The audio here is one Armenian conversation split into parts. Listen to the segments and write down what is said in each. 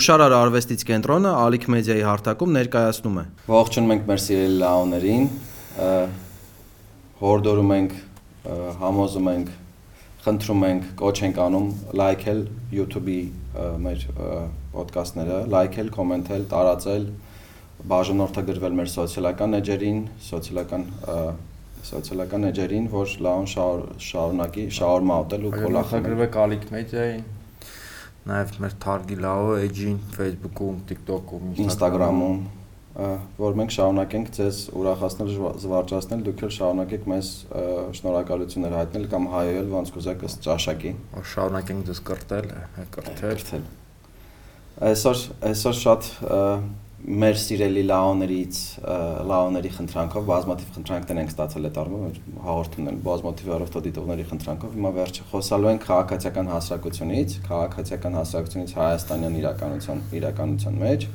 Հուշարար արվեստից կենտրոնը Ալիք մեդիայի հարթակում ներկայացնում է։ Ողջունում ենք մեր սիրելի լաոներին։ Հորդորում ենք, համոզում ենք, խնդրում ենք, կոչ ենք անում լայքել YouTube-ի մեր ոդկասթները, լայքել, կոմենտել, տարածել, բաժանորդագրվել մեր սոցիալական էջերին, սոցիալական սոցիալական էջերին, որ լաուն շարունակի շարունա ուտել ու կոլախել։ Գրվեք Ալիք մեդիային, նաև մեր Targi Lao էջին, Facebook-ում, TikTok-ում, Instagram-ում, որ մենք շարունակենք ձեզ ուրախացնել, զվարճացնել, դուք էլ շարունակեք մեզ շնորհակալություններ հայտնել կամ հայել ոնց կուզեք ըստ ճաշակի։ Շարունակենք ձեզ կրտել, կրթել։ Այսօր այսօր շատ մեր սիրելի լաոներից լաոների խնդրանքով բազմաթիվ խնդրանքներ ենք ստացել այդ առումով հաղորդումներ բազմաթիվ առողջ դիտողների խնդրանքով հիմա վերջը խոսալու ենք քաղաքացիական հասարակությունից քաղաքացիական հասարակությունից հայաստանյան իրականության իրականության մեջ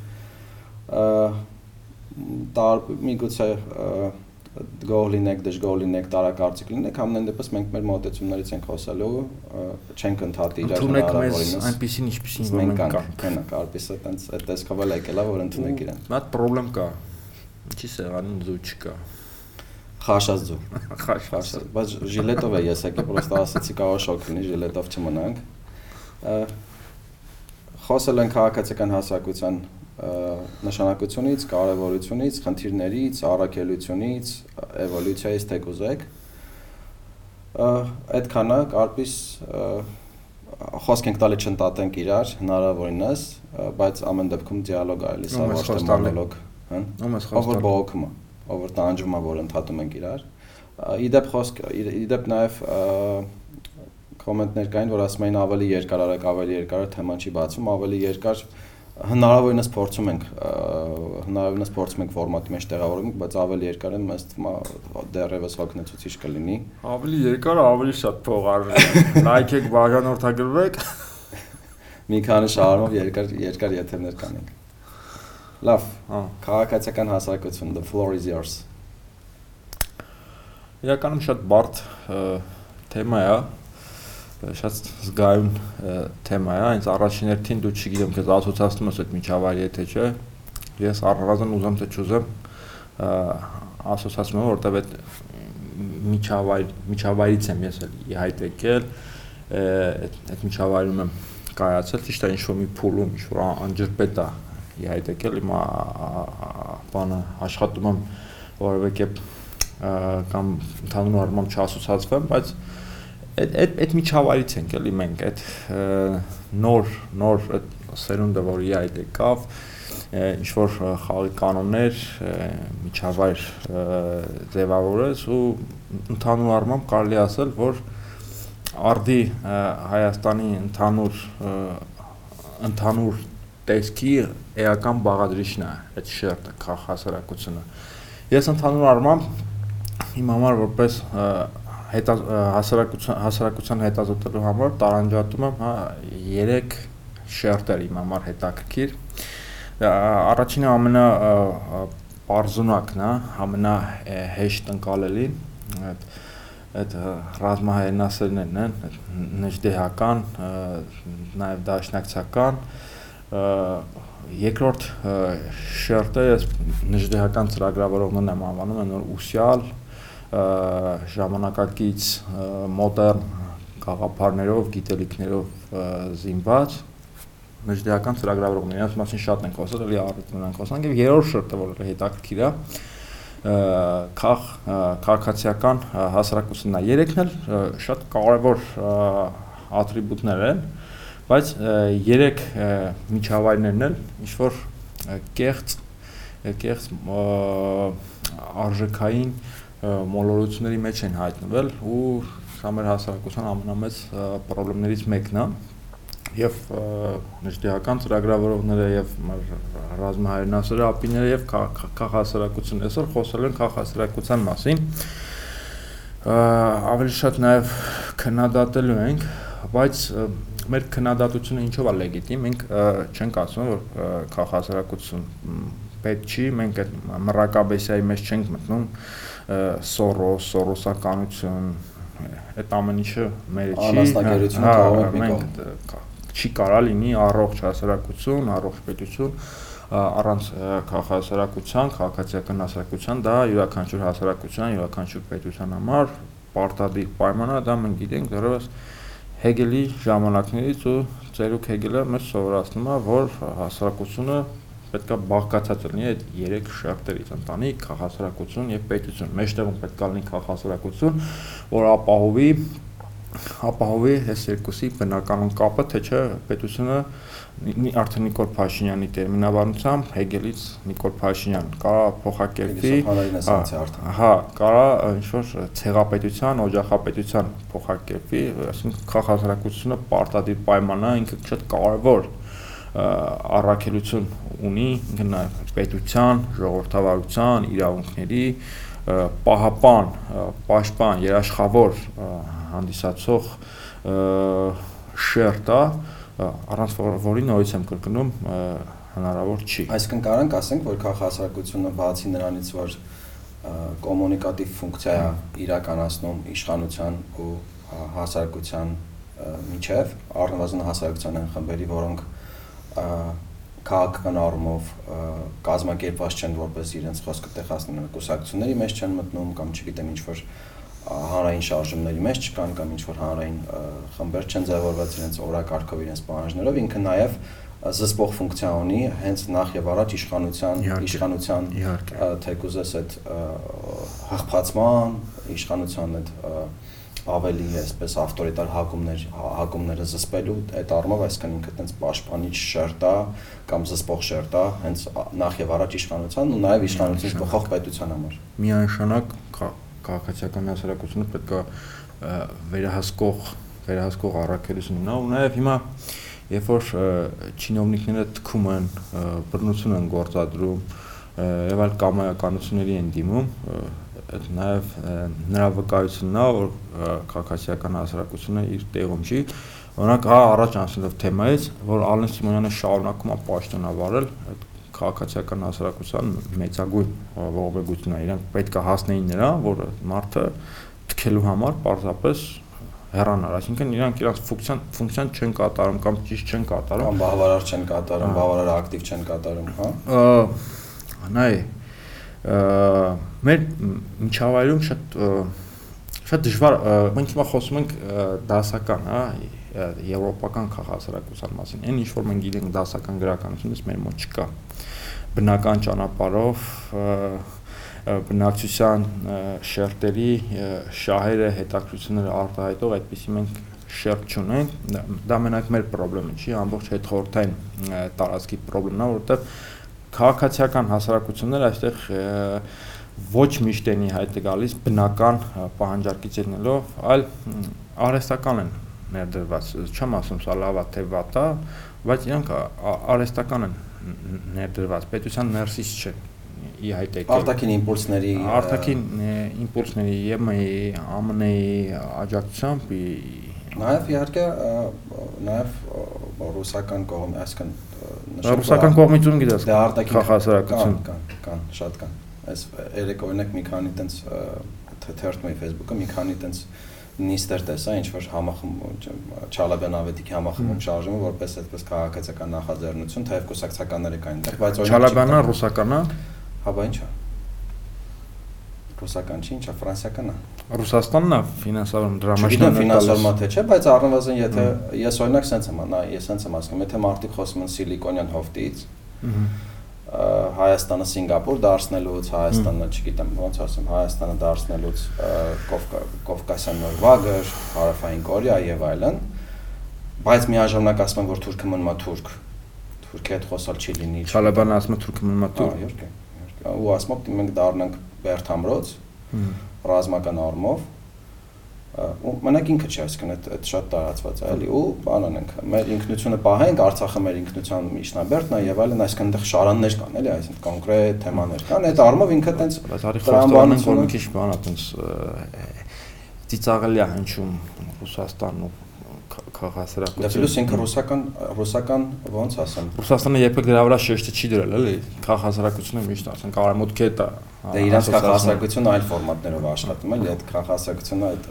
տար միգուցե գոհ լինեք, դժգոհ լինեք, տարակարծիք լինեք, ամեն դեպս մենք մեր մոտեցումներից ենք խոսելու, չենք ընդհատի իրար հնարավորինս։ Այնպեսին ինչպեսին մենք կանք, կնա, կարպիսը տենց այդ տեսքով էլ եկել է, որ ընդունեք իրեն։ Մատ խնդրեմ կա։ Ինչի սեղանին զու չկա։ Խաշած զու։ Խաշած, բայց ժիլետով է ես եկել, պրոստը ասացի կարող շոկ լինի, ժիլետով չմնանք։ Խոսել են քաղաքացիական հասարակության նշանակությունից, կարևորությունից, խնդիրներից, առաքելությունից, էվոլյուցիայից թե կուզեք։ Այդքանը կարծես խոսք ենք տալի չընտատենք իրար հնարավորինս, բայց ամեն դեպքում դիալոգ է լսա ոչ թե մոնոլոգ, հա։ Ով բողոքում է, ով տանջում է, որ ընդհատում ենք իրար։ Իդեպ խոսք, իդեպ նաև կոմենտներ կային, որ ասում էին ավելի երկար արեք, ավելի երկար թեման չի բացում, ավելի երկար հնարավորինս փորձում ենք հնարավորինս փորձում ենք ֆորմատի մեջ տեղավորում, բայց ավելի երկար են մեզ թվում է դեռևս հոգնեցուցիչ կլինի։ Ավելի երկար, ավելի շատ փող արժի։ Լայքեք, բաժանորդագրվեք։ Մի քանի շարժումով երկար երկար եթերներ կանենք։ Լավ, հա, քաղաքացիական հասարակություն, the floor is yours։ Իրականում շատ բարդ թեմա է, շատ զգայուն թեմա է, այնց առաջին հերթին դու չգիտեմ, քեզ ասոցացնում ես այդ միջավայրի հետ չէ։ Ես առնվազն ուզեմ թե չուզեմ ասոցացնում եմ, որտեղ այդ միջավայր միջավայրից եմ ես էլ հայտ եկել, այդ այդ միջավայրում եմ կայացել, ճիշտ է ինչ որ մի փուլում, ինչ որ անջրպետ է հայտ եկել, հիմա բանը աշխատում եմ որևէ կերպ կամ ընդհանուր առմամբ չասոցացվեմ, բայց այդ այդ այդ միջավայրից ենք էլի մենք այդ նոր նոր այդ սերունդը որի այդ եկավ ինչ որ խաղի կանոններ միջավայր ձևավորեց ու ընդհանուր առմամբ կարելի ասել որ արդի Հայաստանի ընդհանուր ընդհանուր տեսքի էական բաղադրիչն է այդ շերտը քաղաքասարակությունը ես ընդհանուր առմամբ իմ համար որպես հետա հասարակության հասարակության հետազոտելու համար տարանջատում եմ հա 3 շերտեր իմ համար հետաքրքիր առաջինը ամենա պարզունակն է ամենա հեշտ ընկալելին այդ այդ ռազմահայնասերներն են նժդեհական նաև դաշնակցական երկրորդ շերտը ես նժդեհական ծրագրավորողներն եմ անվանում, են որ ուսյալ ժամանակակից մոդեռն գաղափարներով, գիտելիքներով զինված մեջդեական ծրագրավորողներ, իրենց մասին շատ ենք խոսել, էլի առիթ ունենք խոսանք եւ երրորդ շերտը, որը հետաքրքիր է, քաղ քաղաքացիական հասարակությունն է։ Երեքն էլ շատ կարևոր ատրիբուտներ են, բայց երեք միջավայրներն էլ ինչ որ կեղծ կեղծ արժեքային մոլորությունների մեջ են հայտնվել ու սա մեր հասարակության ամենամեծ խնդիրներից մեկն է եւ նժդեհական ծրագրավորողները եւ ռազմահայրենասերը ապիները եւ քաղաքասարակությունը այսօր խոսել են քաղաքասարակության մասին ավելի շատ նաեւ քննադատելու ենք բայց մեր քննադատությունը ինչով է լեգիտիմ մենք չենք ասում որ քաղաքասարակություն պետք չի մենք այդ մռակաբեսիայի մեջ չենք մտնում Սորոս, սորոսականություն, այդ ամեն ինչը մեր չի։ Անաստակերությունը կարող ենք մենք չի կարա լինի առողջ հասարակություն, առողջ պետություն առանց քաղաքացիական, քաղաքացիական հասարակության, դա յուրաքանչյուր հասարակության, յուրաքանչյուր պետության համար պարտադիր պայման է, դա մենք գիտենք դեռևս Հեգելի ժամանակներից ու Ծերուկ Հեգելը մեզ սովորացնում է, որ հասարակությունը պետքա բաղկացած լինի այդ երեք շերտերից՝ ընտանիք, քաղաքացիություն եւ պետություն։ Մեջտեղում պետքա լինի քաղաքացիություն, որ ապահովի ապահովի այս երկուսի բնականon կապը, թե չէ պետությունը արդեն Նիկոլ Փաշինյանի տերմինաբանությամբ Հեգելից Նիկոլ Փաշինյան կարա փոխակերպի հա կարա ինչ որ ցեղապետության, օջախապետության փոխակերպի, այսինքն քաղաքացիությունը պարտադիր պայման է, ինքը շատ կարևոր առաքելություն ունի ինքը նաև պետության, ժողովրդավարության, իրավունքների պահապան, պաշտպան, երաշխավոր հանդիսացող շերտ է, առանց որի նորից եմ կրկնում հնարավոր չի։ Այսինքն կարանք ասենք, որ քաղաքացիությունը բացի նրանից, որ կոմունիկատիվ ֆունկցիա է իրականացնում իշխանության ու հասարակության միջև, առնվազն հասարակության այն խմբերի, որոնք քաղաքական առումով կազմակերպված չեն որպես իրենց խոսքը տեղացնեն կուսակցությունների մեջ չեն մտնում կամ չգիտեմ ինչ որ հանրային շարժումների մեջ չկան կամ ինչ որ հանրային խմբեր չեն ձևավորված իրենց օրակարգով իրենց պահանջներով ինքը նաև զսպող ֆունկցիա ունի հենց նախ եւ առաջ իշխանության իշխանության թեկուզես այդ հաղթացման իշխանության այդ ավելի այսպես ավտորիտար հակումներ հակումները զսպելու այդ առումով այսքան ինքը տենց պաշտպանիչ շերտա կամ զսպող շերտա հենց նախ եւ առաջ իշխանության ու նաեւ իշխանությունից փոխող պետության համար միանշանակ քաղաքացիական հասարակությունը պետք է վերահսկող վերահսկող առաքելություն ունենա ու նաև հիմա երբ որ չինովնիկները թքում են բռնություն են գործադրում եւ այլ կամայականությունների են դիմում այդ նաև նրա վկայությունն է որ քաղաքացիական հասարակությունը իր տեղում չի օրինակ հա առաջ անցնելով թեմայից որ Ալեն Սիմոնյանը շարունակում է պաշտոնավարել այդ քաղաքացիական հասարակության մեծագույն ողբերգությունն է։ Իրանք պետք է հասնեին նրան, որ մարդը թքելու համար պարզապես հեռանալ, այսինքն իրանք իրանք ֆունկցիան ֆունկցիան չեն կատարում կամ ճիշտ չեն կատարում կամ բավարար չեն կատարում, բավարար ակտիվ չեն կատարում, հա։ Նայ մեր միջավայրում շատ շատ դժվար մենք հիմա խոսում ենք դասական, հա, եվրոպական քաղաքացիական մասին։ Այն ինչ որ մենք գիտենք դասական գրականությունից մեր մոտ չկա բնական ճանապարհով բնակչության շերտերի շահերը հետաքրությունները արտահայտող այդպեսի մենք շերտ չունենք դա մենակ մեր խնդրեմը չի ամբողջ հետխորթային տարածքի խնդրեմն է որովհետև քաղաքացիական հասարակությունները այստեղ ոչ միշտ են հայտ գալիս բնական պահանջարկից ելնելով այլ արհեստական են ներդրված չեմ ասում սա լավա թե վատա բայց իրանք արհեստական են ներդրված պետության ներսից չէ ի հայտ եկել արտաքին իմպուլսների արտաքին իմպուլսների ԵՄ-ի ԱՄՆ-ի աջակցությամբ նաև իհարկե նաև ռուսական կողմ այսքան ռուսական կողմից ում գիտես դե արտաքին քաղաքացիական կան կան շատ կան այս երեք օրինակ մի քանի տենց թերթում էի Facebook-ը մի քանի տենց նիստեր տեսա ինչ որ համախմ Չալաբյան ավետիքի համախմբում շարժումը որպես այդպես քաղաքացիական նախաձեռնություն թեև կուսակցականները կային դեռ բայց օրինակ Չալաբյանը ռուսականա հա բա ինչա ռուսական չի ինչա ֆրանսիական է Ռուսաստանն է ֆինանսավորում դրամաշնորհ ֆինանսավորումա թե չէ բայց առնվազն եթե ես օրինակ sense եմ նա ես sense եմ ասում եթե մարդիկ խոսում են սիլիկոնյան հովտից Հայաստանը Սինգապուր դարձնելուց, Հայաստանը, չգիտեմ, ոնց ասեմ, Հայաստանը դարձնելուց Կովկասյան Նորվագեր, Հարավային Կորեա եւ այլն, բայց միաժամանակ ասում են, որ թուրքը մնում է թուրք։ Թուրքի հետ խոսալ չի լինի։ Չալաբանը ասում է թուրքը մնում է թուրք։ Իհարկե, իհարկե։ Ու ասում եմ, մենք դառնանք Բերթամրոց ռազմական ու մենակ ինքը չի, այսինքն այդ այդ շատ տարածված է, էլի, ու բան անենք, մեր ինքնությունը պահենք, Արցախը մեր ինքնության միջնաբերդն է եւ այլն, այսինքն այնտեղ շարաններ կան, էլի, այսինքն կոնկրետ թեմաներ կան, այդ առումով ինքը տենց տրամբանենք, որ մի քիչ բան է, տենց ծիծաղելի է հնչում Ռուսաստանն ու քաղաքասրակությունը։ Դա պլյուս ինքը ռուսական ռուսական ոնց ասեմ։ Ռուսաստանը երբեք դրա վրա շեշտը չի դրել, էլի։ Քաղաքասրակությունը միշտ ասեն կարամոտ կետ է։ Դե իրանց քաղաքասրակությունը այլ ֆորմատներով աշխատում է, այդ քաղաքասրակությունը այդ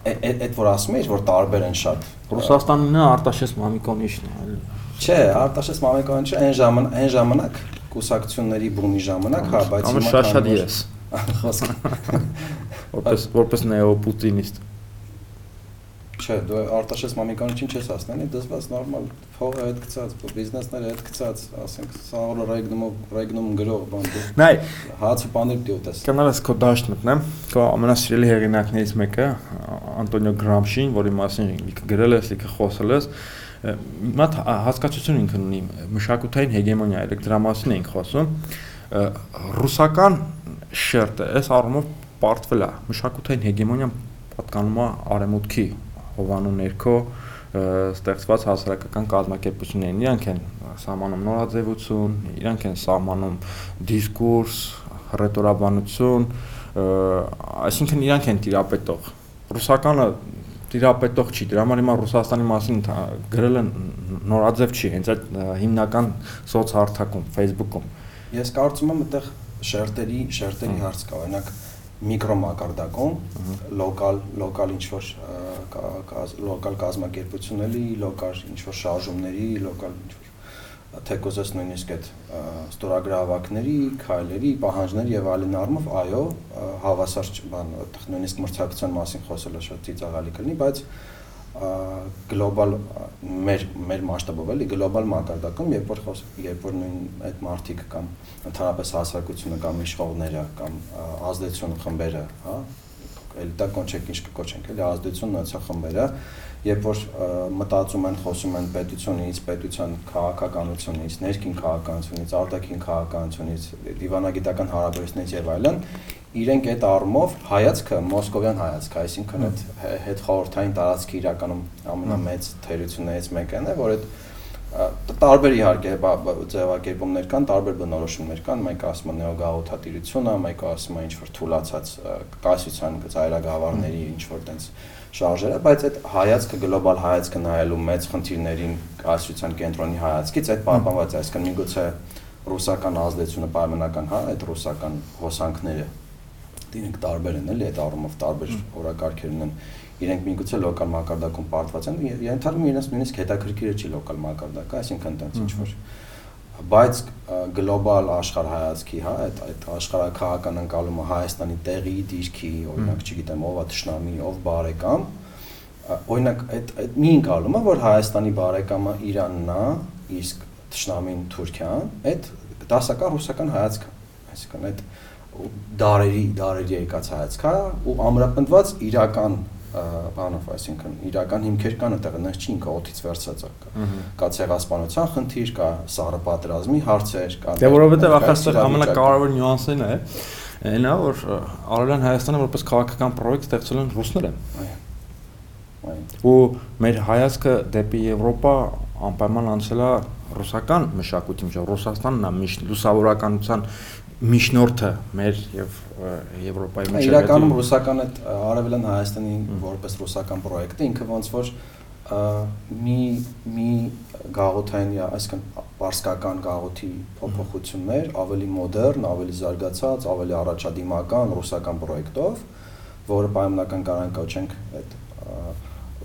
այդ այդ որ ասում ես որ տարբեր են շատ Ռուսաստանն է Արտաշես Մամիկոնիչն է, այլ Չէ, Արտաշես Մամիկոնիչը այն ժամանակ այն ժամանակ կուսակցությունների բումի ժամանակ, հա, բայց հիմա շատ շատ ես որպես որպես նեոպուտինիստ Չէ, դու Արտաշես Մամիկոնիչին չես ասնանի, դասված նորմալ փողը հետ գցած, բիզնեսները հետ գցած, ասենք, սաղորը ռեգնումով ռեգնում գրող բան դու։ Նայ, հացը բաներ դու տես։ Կանալս քո դաշտ մտնեմ, քո ամենասիրելի հեղինակներից մեկը Անտոնիո Գրամշին, որի մասին ինքը գրել է, ինքը խոսել է, հիմա հասկացություն ինքն ունի մշակութային հեգեմոնիա, այլ դրա մասին ենք խոսում։ Ռուսական շերտը այս առումով պարտվել է մշակութային հեգեմոնիան պատկանում է արեմուտքի հովանու ներքո ստեղծված հասարակական կազմակերպություններին իրանք են սահմանում նորաձևություն, իրանք են սահմանում դիսկուրս, ռետորաբանություն, այսինքն իրանք են տիրապետող։ Ռուսականը տիրապետող չի։ Դրա համար հիմա Ռուսաստանի մասին գրել են նորաձև չի, հենց այդ հիմնական սոցհարթակում, Facebook-ում։ Ես կարծում եմ այդտեղ շերտերի, շերտերի հարց կա, օրինակ միկրոմակարդակում լոկալ լոկալ ինչ որ լոկալ կազմակերպությունների, լոկալ ինչ որ շարժումների, լոկալ ինչ որ թեկոզես նույնիսկ այդ ստորագրավակների, քայլերի, պահանջների եւ այլն առումով, այո, հավասար բան, նույնիսկ մրցակցության մասին խոսելը շատ ծիծաղալի կլինի, բայց գլոբալ մեր մեր մասշտաբով էլի գլոբալ մակարդակում երբ որ երբ որ նույն այդ մարտիկ կամ ընդհանրապես հասարակությունը կամ իշխողները կամ ազդեցություն խմբերը, հա, էլիտա կոնչենք ինչ կկոչենք, էլի ազդեցություն ունեցող խմբերը, երբ որ մտածում են, խոսում են պետությունից, պետության քաղաքականությունից, ներքին քաղաքականությունից, արտաքին քաղաքականությունից, դիվանագիտական հարաբերությունից եւ այլն, իրենք այդ առումով հայացքը մոսկովյան հայացք, այսինքն այդ հետ խորհրդային տարածքի իրականում ամենամեծ թերություններից մեկն է, որ այդ տարբեր իհարկե ձևակերպումներ կան, տարբեր բնորոշումներ կան, մեկը ասում է նեոգաղութատիրությունը, մեկը ասում է ինչ որ թուլացած կասության ծայրագավառների ինչ որ տենց շարժերը, բայց այդ հայացքը գլոբալ հայացքը նայելու մեծ խնդիրներին կասության կենտրոնի հայացքից այդ պահպանված է, այսինքն միգուցե ռուսական ազդեցությունը պայմանական, հա, այդ ռուսական հոսանքները դինք տարբեր են էլի այդ առումով տարբեր օրակարգեր ունեն իրենք միգուցե լոկալ մակարդակում պարտված են ենթադրում իրենց նույնիսկ հետաքրքիրը չի լոկալ մակարդակը, այսինքն տենց ինչ որ բայց գլոբալ աշխարհայացքի, հա, այդ այդ աշխարհակահական ընկալումը Հայաստանի տեղի, դիրքի, օրինակ, չգիտեմ, ով է ճշնամի, ով բարեկամ, օրինակ այդ այդ մի ընկալումը, որ Հայաստանի բարեկամը Իրանն է, իսկ ճշնամին Թուրքիան, այդ դասական ռուսական հայացք, այսինքն այդ դարերի դարերի եկած հայացք է ու ամրապնդված իրական բանով, այսինքն իրական հիմքեր կան այդտեղ, այնպես չի ինքը օթից վերցած կա։ Կա ցեղասպանության խնդիր, կա սառը պատերազմի հարցեր, կա Դե որովհետև ախաստեղ ամենակարևոր նյուանսն է, այնա որ Արարյան Հայաստանը որպես քաղաքական պրոյեկտ ստեղծել են ռուսները։ Այո։ Ու մեր հայացքը դեպի Եվրոպա անպայման անցել է ռուսական մշակույթի միջով Ռուսաստանն է միշտ լուսավորականության միջնորդը մեր եւ Եվրոպայի միջև իրականում ռուսական այդ արևելյան Հայաստանի որպես ռուսական պրոյեկտը ինքը ոնց որ մի մի գաղութային, այսինքն պարսկական գաղութի փոփոխություններ, ավելի մոդեռն, ավելի զարգացած, ավելի առաջադիմական ռուսական պրոյեկտով, որը պայմանական կարող կոչենք այդ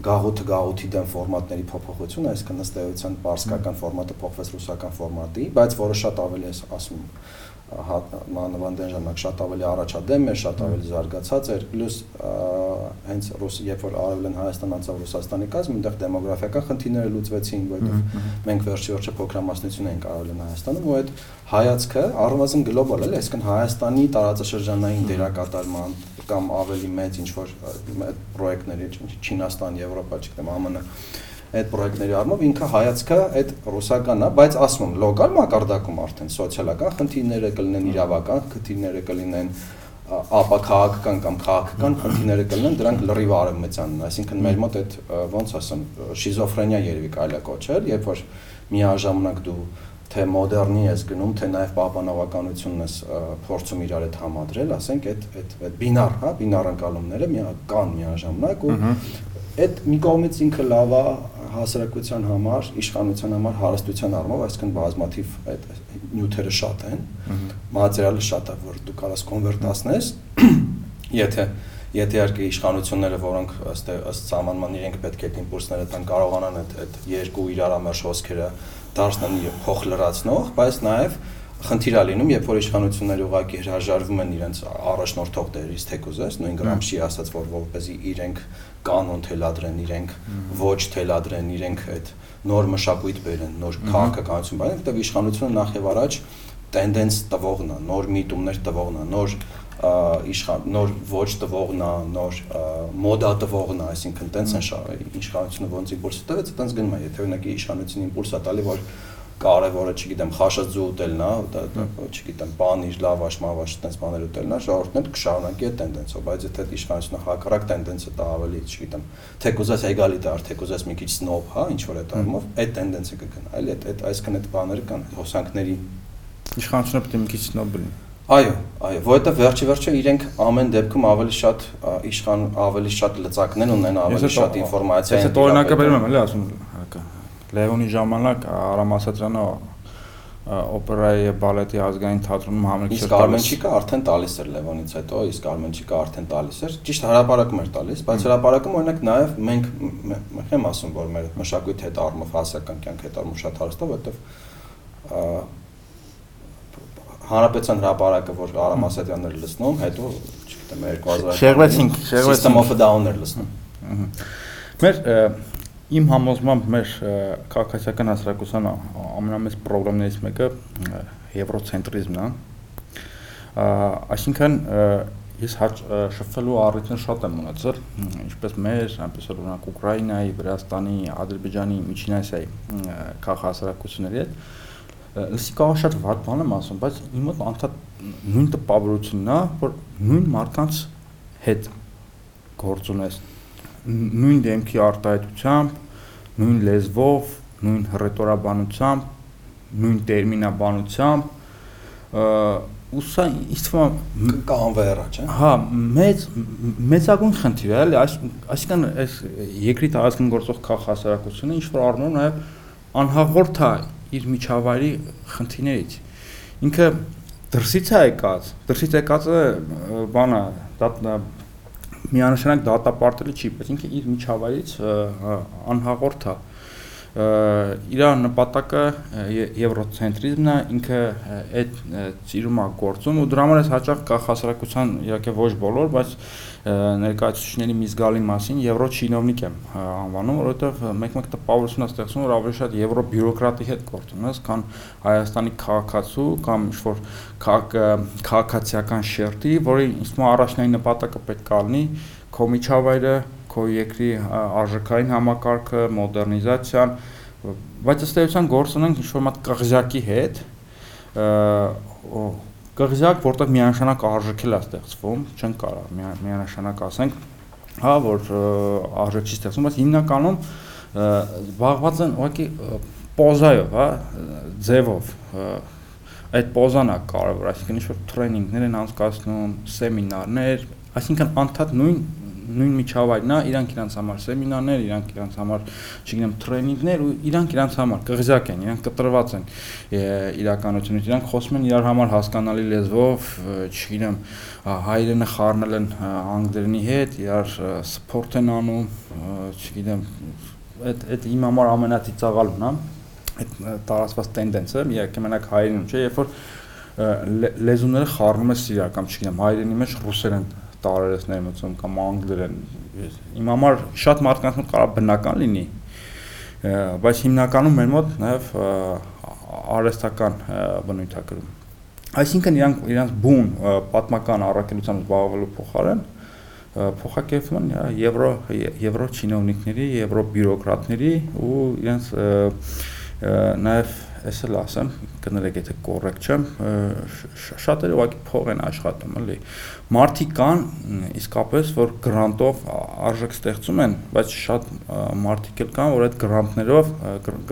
գաղութը գաղութի դեմ ֆորմատների փոփոխություն, այսինքն ըստ էության պարսկական ֆորմատը փոխվեց ռուսական ֆորմատի, բայց որը շատ ավելի է ասում մանավանդեն ժամանակ շատ ավելի առաջադեմ էր, շատ ավելի զարգացած էր, պլյուս հենց ռուս երբ որ արևելեն Հայաստան անցավ Ռուսաստանի կազմ, այնտեղ դեմոգրաֆիական խնդիրները լուծվեցին, որովհետև մենք վերջի վերջը փոքրամասնություն ենք արևելեն Հայաստանում, ու այդ հայացքը առնվազն գլոբալ է, այսինքն Հայաստանի տարածաշրջանային դերակատարման կամ ավելի մեծ ինչ որ պրոյեկտների Չինաստան, Եվրոպա, չգիտեմ, ԱՄՆ այդ պրոյեկտների առումով ինքը հայացքը այդ ռուսականն է, բայց ասում եմ լոկալ մակարդակում արդեն սոցիալական խնդիրները կլինեն, իրավական խնդիրները կլինեն, ապա քաղաքական կամ քաղաքական խնդիրները կլինեն, դրանք լրիվ արևմտյանն այսինքն մեր մոտ այդ ոնց ասեմ, շիզոֆրենիա երևի կարելի է կոչել, երբ որ միաժամանակ դու թե մոդեռնի ես գնում, թե նաև պահպանողականությունն ես փորձում իրար հետ համադրել, ասենք այդ այդ այդ բինար, հա, բինար ընկալումները մի կան միաժամանակ ու այդ մի կողմից ինքը լավ է հասարակության համար, իշխանության համար հարստության առումով, այսինքն բազմաթիվ այդ նյութերը շատ են, մատերիալը շատ է, որ դու կարաս կոնվերտացնես, եթե Եթե իհարկե իշխանությունները, որոնք ըստ ըստ սահմանման իրենք պետք է իմպուլսները տան կարողանան այդ այդ երկու իրար ամերժ հոսքերը դարձնեն փոխ լրացնող, բայց նաև խնդիր է լինում, երբ որ իշխանությունները ուղղակի հրաժարվում են իրենց առաջնորդող դերից թեկուզես, նույն Գրամշի ասած, որ որպեսզի իրենք կանոն թելադրեն, իրենք ոչ թելադրեն, իրենք այդ նոր մշակույթ բերեն, նոր քաղաքականություն բերեն, որտեղ իշխանությունը նախ եւ առաջ տենդենս տվողն է, նոր միտումներ տվողն է, նոր իշխան նոր ոչ տվողն է, նոր մոդա տվողն է, այսինքն տենց են իշխանությունը ոնց իմպուլս տվեց, տենց գնում է, եթե օրինակ իշխանությունը իմպուլս է տալի, որ կարևորը, չգիտեմ, խաշածու ուտելն է, չգիտեմ, պանիր, լավաշ, մավաշ, այդպես բաներ ուտելն է, ժողովուրդն կշարունակի այդ տենդենսով, բայց եթե իշխանությունը հակառակ տենդենսը տա ավելի, չգիտեմ, թեկուզես էգալիտար, թեկուզես մի քիչ սնոբ, հա, ինչ որ այդ առումով, այդ տենդենսը կգնա, այլ այդ այդ այսքան այդ բաները կան հոսանքների իշխանությունը պետք է մի քիչ սնոբ լինի։ Այո, այո, որովհետև վերջի վերջը իրենք ամեն դեպքում ավելի շատ իշխան ավելի շատ լծակներ ունեն, ավելի շատ ինֆորմացիա են։ Ես այդ օրինակը բերում եմ, էլի ասում Լևոնի ժամանակ Արամ Ասատրյանը օպերայի եւ բալետի ազգային թատրոնում համերգ չէր տալիս։ Իսկ Արմենչիկը արդեն տալիս էր Լևոնից հետո, իսկ Արմենչիկը արդեն տալիս էր։ Ճիշտ հրաապարակում էր տալիս, բայց հրաապարակում օրինակ նաեւ մենք մենք եմ ասում, որ մեր մշակույթի հետ առումով հասարակական կյանքի հետ առումով շատ հարստով, որովհետեւ հանրապետության հրաապարակը, որ Արամ Ասատրյանն էր լցնում, հետո, չգիտեմ, 2000 Շեղվեցինք, շեղվեցինք System of a Down-ներ լցնում։ Մեր Իմ համոզմամբ մեր քաղաքացիական հասարակության ամենամեծ խնդիրներից մեկը եվրոցենտրիզմն է։ Այսինքն ես շփվելու առիթներ շատ եմ ունեցել, ինչպես մեր, այնպես էլ օրինակ Ուկրաինայի, Վրաստանի, Ադրբեջանի, Միջին Ասիայի քաղաքասարակությունների հետ լսի կարող շատ վատ բան եմ ասում, բայց իմ մոտ անդադ նույն տպավորությունն է, որ նույն մարդկանց հետ գործ ունես նույն դեմքի արտահայտությամբ, նույն լեզվով, նույն հռետորաբանությամբ, նույն տերմինաբանությամբ ու սա ինձ թվում է կանվե առաջ, հա, մեծ մեծագույն խնդիր է, էլի, այսինքն այս երկրի տարածքին գործող քաղաքասարակությունը ինչ որ առնում նաև անհաղորդ է իր միջավայրի խնդիրներից։ Ինքը դրսից է եկած, դրսից եկածը բանը, դա միանշանակ դատապարտելը չի, բայց ինքը իր միջավայրից անհաղորդ է իր նպատակը եվրոցենտրիզմն է, ինքը այդ ծիրում է գործում ու դրա համար է հաճախ կա հասարակության իհարկե ոչ բոլոր, բայց ներկայացուցիչների մի զգալի մասին եվրո չինովնիկ եմ անվանում, որովհետև մեկ-մեկ տպավորություն է ստեղծում, որ ավելի շատ եվրո բյուրոկրատի հետ գործ ունես, քան Հայաստանի քաղաքացու կամ ինչ-որ քաղաքացիական շերտի, որի ինձ առաջնային նպատակը պետք է լինի քո միջավայրը քո երկրի արժեքային համակարգը, մոդեռնիզացիան, բայց ըստ էության գործ ունենք ինչ-որ մատ կղզյակի հետ, կղզյակ, որտեղ միանշանակ արժեքել է ստեղծվում, չեն կարող միանշանակ ասենք, հա, որ արժեք չի ստեղծվում, բայց հիմնականում զբաղված են ուղղակի պոզայով, հա, ձևով այդ պոզան է կարևոր, այսինքն ինչ որ տրեյնինգներ են անցկացնում, սեմինարներ, այսինքն անդադ նույն նույն միջավայրն է, իրանք իրանք համար սեմինարներ, իրանք իրանք համար, չգիտեմ, տրեյնինգներ ու իրանք իրանք համար կղզյակ են, իրանք կտրված են իրականությունից, իրանք խոսում են իրար համար հասկանալի լեզվով, չգիտեմ, հայրենը խառնել են անգլերենի հետ, իրար սփորթ են անում, չգիտեմ, այդ այդ իմ համար ամենածիծաղալն է, այդ տարածված տենդենսը, իհարկե մենակ հայերենում չէ, երբ որ լեզուները խառնում ես իրար կամ չգիտեմ, հայերենի մեջ ռուսերեն տարերս ներմուծում կամ անգլերեն իմ համար շատ մարդկանց մոտ կարող բնական լինի բայց հիմնականում մեր մոտ նաև արհեստական բնույթ է կրում այսինքն իրանք իրանք բուն պատմական առաքելությամբ զբաղվելու փոխարեն փոխակերպվում են եվրո եվրո չինովնիկների, եվրո բյուրոկրատների ու իրենց նաև ես էլ ասեմ, կներեք, եթե կոռեկտ չեմ, շատերը ուղղակի փող են աշխատում, էլի։ Մարտի կան իսկապես, որ գրանտով արժեք ստեղծում են, բայց շատ մարտիկ էլ կան, որ այդ գրանտներով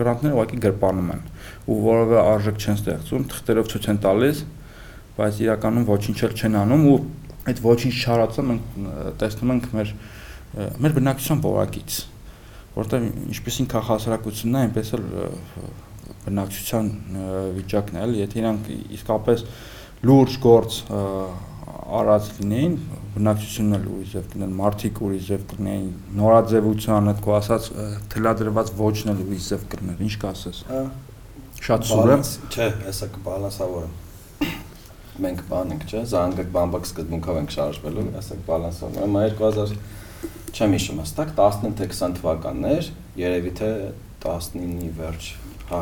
գրանտները ուղղակի գրպանում են ու որովե արժեք չեն ստեղծում, թղթերով ցույց են տալիս, բայց իրականում ոչինչ էլ չեն անում ու այդ ոչինչ չարածը մենք տեսնում ենք մեր մեր բնակչության բողակից որտեղ ինչպեսին քաղաքասարակությունն է, այնպես էլ բնակչության վիճակն է, էլի, եթե իրանք իսկապես լուրջ գործ արած լինեին, բնակչությունն էլ ուրիշ ձև կնեն, մարդիկ ուրիշ ձև կնեն, նորաձևության այդ քո ասած թելադրված ոչն էլ ուրիշ ձև կներ, ինչ կասես։ Շատ սուր է։ Չէ, հեսա կբալանսավորեմ։ Մենք բան ենք, չէ, զանգակ բամբակ սկզբունքով ենք շարժվելու, հեսա կբալանսավորեմ։ Մայր 2000 չեմ հիշում հստակ 19 թե 20 թվականներ, երևի թե 19-ի վերջ, հա,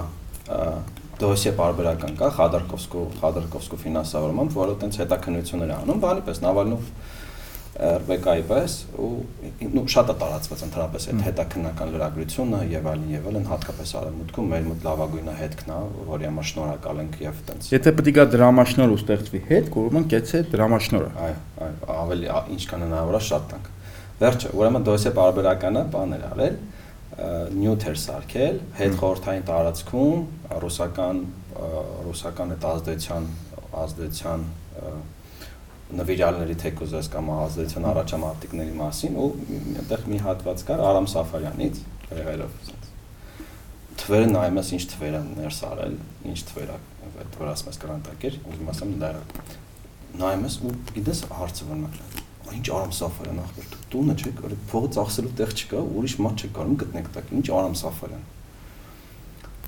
դոսիե բարբերական կա Խադարկովսկու Խադարկովսկու ֆինանսավորմամբ, որը տենց հետաքննություններ անում, բանի պես Նավալնով RBK-ի պես ու նու շատ է տարածված ընդհանրապես այդ հետաքննական լրագրությունը եւ այլն եւ այլն հատկապես արևմուտքում մեր մոտ լավագույնը հետքն է, որի համար շնորհակալ ենք եւ տենց։ Եթե պետք է դրամաշնոր ստեղծվի հետ, ուրեմն կեցե դրամաշնորը։ Այո, այո, ավելի ինչքան հնարավոր է շատ տանք։ Վերջը, ուրեմն դոսիե բարբերականը բան էր արել, նյութեր սարքել հետ խորթային տարածքում ռուսական ռուսական այդ ազդեցության ազդեցության նվիրալների թեկուզես կամ ազդեցության առաջամարտիկների մասին ու այնտեղ մի հատված կար Արամ Սաֆարյանից եղելով թվերը նայում ես ինչ թվեր են ներս արել, ինչ թվեր այդ որ ասում ես գրանտակեր, ուզում ասեմ դա նայում ես ու գիտես հարցը ոնց ինչ Արամ Սաֆարյան ախպեր տունը չէ, փողը ծախսելու տեղ չկա, ուրիշ մատ չեք կարող գտնեք տակ։ Ինչ Արամ Սաֆարյան։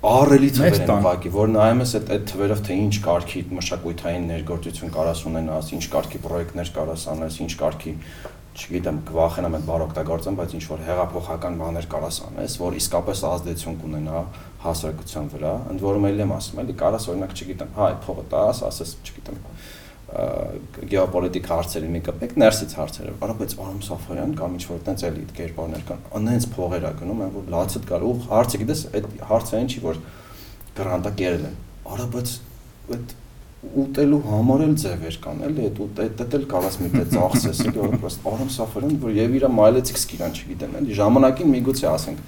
Ահռելի թվեր են ուղակի, որ նայում ես այդ այդ թվերով թե ինչ կարգի մշակույթային ներգործություն կարաս ունենաս, ինչ կարգի պրոյեկտներ կարաս անես, ինչ կարգի չգիտեմ, կվախենամ այդ բառ օգտագործեմ, բայց ինչ որ հեղափոխական բաներ կարաս անես, որ իսկապես ազդեցություն կունենա հասարակության վրա, ընդ որում էլ եմ ասում, էլի կարաս օրինակ չգիտեմ, հա, այդ փողը տաս, ասես, չգիտեմ, գեոպոլիտիկ հարցերի մի կպեկ ներսից հարցերը արա բայց Արամ Սաֆարյան կամ ինչ որ տենց էլի կերպարներ կան անենց փողեր է գնում այն որ լացը կարող հարցը գիտես այդ հարցը ինչի որ գրանտա կերել են արա բայց այդ ուտելու համար էլ ձևեր կան էլի այդ ու դետ էլ կարաս մի դե ծախսես էլի որ պրոստ Արամ Սաֆարյան որ եւ իր մայլեցիքս կիրան չգիտեմ էլի ժամանակին միգուցե ասենք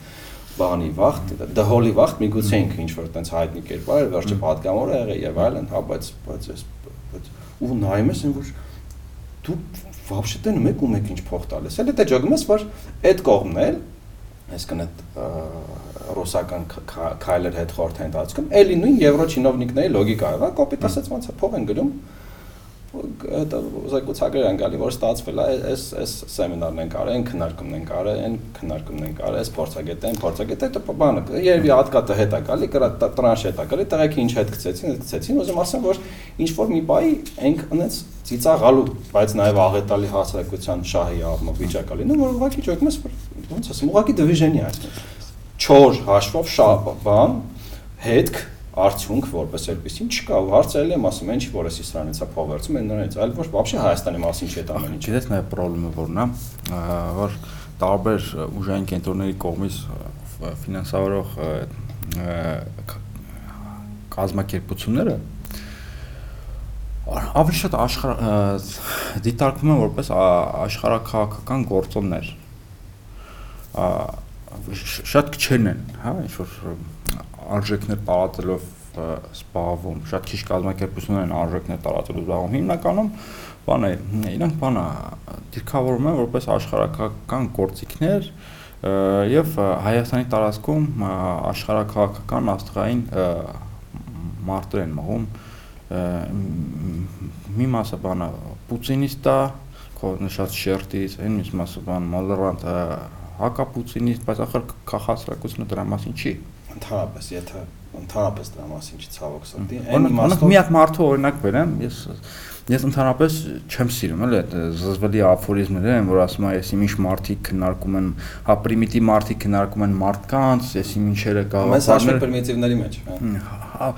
բանի վախտ, դհոլի վախտ միգուցե ինքը ինչ որ տենց հայտնի կերպար էր, վերջը պատգամավոր եղել եւ այլն, հա, բայց բայց ես ու նայում ես, որ դու вообще տենում եք ու մեկ ինչ փող տալիս։ Էլ դա ջոգում ես, որ այդ կողմն էլ այսքան այդ ռուսական քայլեր հետ խորթային տարածքում էլի նույն եվրո չինովնիկների լոգիկա է, կոպիտ ասած ոնց է փող են գնում это զեկուցակեր են գալի, որ ստացվել է, այս այս սեմինարն են կարել, այն քննարկումն են կարել, այն քննարկումն են կարել, այս փորձագետը, այն փորձագետը, դա բանը, երևի հատկատը հետ է գալի, կրա տրանշ հետ է գալի, տեղեքը ինչ հետ գցեցին, հետ գցեցին, ուզում ասեմ, որ ինչ որ մի բայ ենք անենց ծիծաղալու, բայց նաև աղետալի հասարակության շահի առումով վիճակա լինում, որ ուղղակի ճոկում ես, ոնց ասեմ, ուղղակի դիվիժենի այսպես։ Չոր հաշվով շահ բան, հետք արդյունք որպես այդպեսին չկա ու հարցերել եմ ասում են ինչ որ էսի սրանից է փոխերցում են նրանից այլ ոչ բաբշե Հայաստանի մասին չի այդ ամեն ինչը դες նաև խնդրումը որն է որ տարբեր ուժային կենտրոնների կողմից ֆինանսավորող կազմակերպությունները ավելի շատ աշխարհ դիտարկվում են որպես աշխարհակահաղական գործոններ շատ քչերն են հա ինչ որ արժեքներ տարածելով սպառվում, շատ քիչ կազմակերպություններ են արժեքներ տարածելու զբաղվում։ Հիմնականում բան է, իրանք բանը դիրքավորում են որպես աշխարհակական գործիքներ եւ Հայաստանի տարածքում աշխարհակաղակական աստղային մարտեր են մղում մի մասը բանը պուտինիստա քո նշած շերտից, այն մի մասը բան մոլերանտ հակապուտինիստ, բայց ախր քաղաքացիությունը դրա մասին չի ընդհանրապես, եթե ընդհանրապես դրա մասին չի ցավոք սրտի, այն իմաստով միակ մարդու օրինակ բերեմ, ես ես ընդհանրապես չեմ սիրում էլ այդ զզվելի աֆորիզմները են, որ ասում են, եսի ինչ մարդիկ քննարկում են, հա պրիմիտիվ մարդիկ քննարկում են մարդկանց, եսի ինչերը կա։ Մեզ հաշվի պրիմիտիվների մեջ, հա։ Հա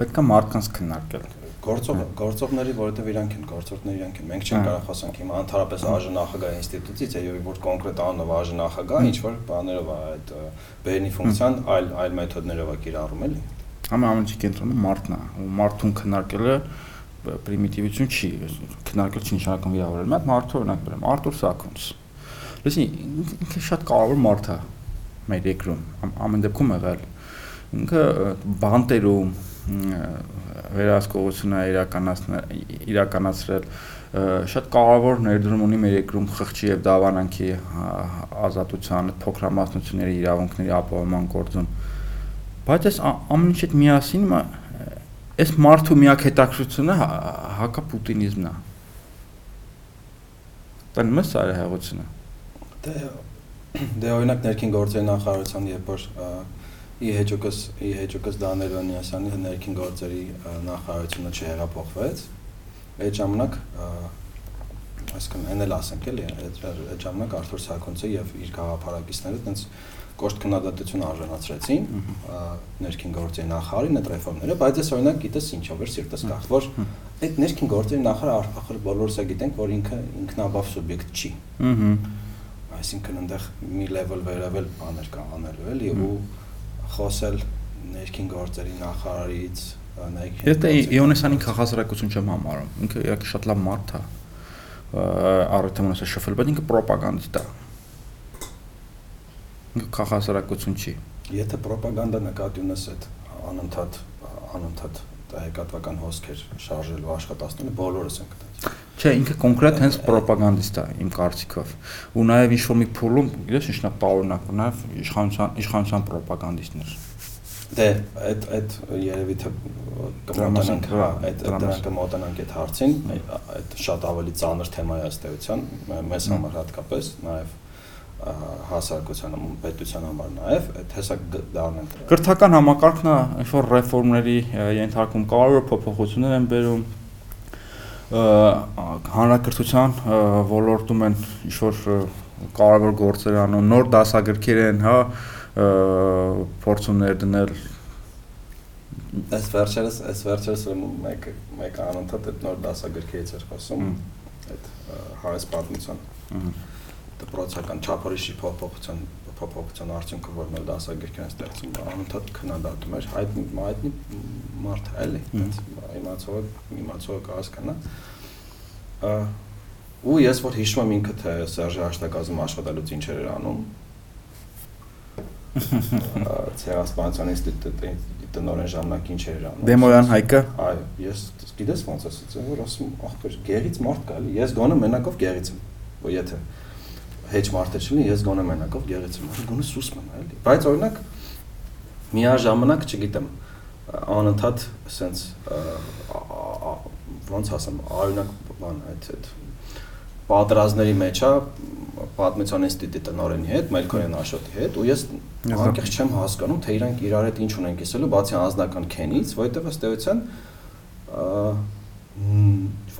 պետքա մարդկանց քննարկել գործող գործողների, որովհետև իրանք են գործորդները իրանք են։ Մենք չենք կարող խոսանք հիմա ընդհանրապես ԱԺ նախագահ ինստիտուտից, այո, որ կոնկրետ անունով ԱԺ նախագահ ինչ որ բաներով է այդ բերնի ֆունկցիան այլ այլ մեթոդներով է կիրառում էլի։ Ամեն ամենի կենտրոնում մարդն է, ու մարդուն քննարկելը պրիմիտիվություն չի, քննարկել չի նշանակում վիրավորել։ Մենք մարդու օրինակ բերեմ, Արտուր Սաքունց։ Լսի, ինքը շատ կարևոր մարդ է մեր երկրում, ամեն դեպքում եղել։ Ինքը բանտերում վերահսկողությունը իրականացնել իրականացրել շատ կարևոր ներդրում ունի մեր երկրում խղճի եւ դավանանքի ազատության, փոքրամասնությունների իրավունքների ապահովման գործում։ Բայց այս ամեն ինչը միասին այս մարդու միակ հետաքրությունը հա, հակապուտինիզմն է։ Տնում ես ծայրահեղությունը։ Դե դե օրինակ ներքին գործերի նախարարության երբ որ ի հեճուկս ի հեճուկս Դանիել Վանյասյանի ներքին գործերի նախարարությունը չհեղափոխվեց, այդ ժամանակ այսինքն այն էլ ասենք էլի, այդ ժամանակ Արթուր Սարգսյանը եւ իր գաղափարակիցները տենց կոշտ քննադատություն արժանացրեցին ներքին գործերի նախարարին այդ ռեֆորմները, բայց այս օրինակ գիտես ինչով էր սիրտս կախ, որ այդ ներքին գործերի նախարարը ախր բոլորս է գիտենք, որ ինքը ինքնաբավ սուբյեկտ չի։ այսինքն այնտեղ մի level վերավել բաներ կա անելու էլի ու խոսել ներքին գործերի նախարարից Եթե Իոնեսյանին քաղաքացիություն չեմ համարում ինքը իհարկե շատ լավ մարդ է առիթը մնաց շփվել բայց ինքը ռոպագանդիստ է ինքը քաղաքացիություն չի Եթե ռոպագանդա նկատի ունես այդ անընդհատ անընդհատ տեղեկատվական հոսքեր շարժելու աշխատանքները բոլորս ենք դա Չէ, ինքը կոնկրետ հենց ռոպագանդիստ է իմ կարծիքով։ Ու նաև ինչ որ մի փուլում, գիտես, ինչն է տարօրինակ, նաև իշխանության իշխանության ռոպագանդիստներ։ Դե, այդ այդ երևի թե կմոտանանք, հա, այդ դրանք կմոտանանք այդ հարցին, այդ շատ ավելի ծանր թեմա է ըստ էության, մեզ համար հատկապես, նաև հասարակության պետության համար նաև այդ հեսա դառնանք կրթական համակարգն է ինչ որ ռեֆորմների ենթարկում կարևոր փոփոխություններ են բերում հանրակրթության ոլորտում են ինչ որ կարևոր գործեր անում, նոր դասագրքեր են, հա, փորձում ներդնել Այս վերջերս, այս վերջերս մեկ մեկ անընդհատ այդ նոր դասագրքերից էր խոսում, այդ հարես պատմության դպրոցական չափորոշի փոփոխության փոփոխության արդյունքը որ նոր դասագրքեր են ստեղծում, անընդհատ քննադատում էր, հայտնի հայտնի մարդ է, էլի, իմացողը իմացողը կհասկանա ու ես որ հիշում եմ ինքը թե Սերժի հաշտակազում աշխատելուց ինչեր էր անում ցեղասպանության ինստիտուտի տնօրեն ժամանակ ինչեր էր անում Դեմոյան Հայկը այո ես գիտես ոնց ասացի որ ասում ախպեր գերից մարդ կա էլի ես գոնե մենակով գերից եմ որ եթե հեչ մարդը չլինի ես գոնե մենակով գերից եմ գոնե սուս մնա էլի բայց օրինակ միաժամանակ չգիտեմ անընդհատ սենց ոնց ասեմ, արյունակ բան այդ այդ պատրազների մեջ է պատմության ինստիտուտի տնօրենի հետ, Մելքոյան Աշոտի հետ, ու ես անկեղծ չեմ հասկանում, թե իրանք իրար հետ ինչ ունեն կիսելու, բացի անձնական քենից, որովհետև ըստ էության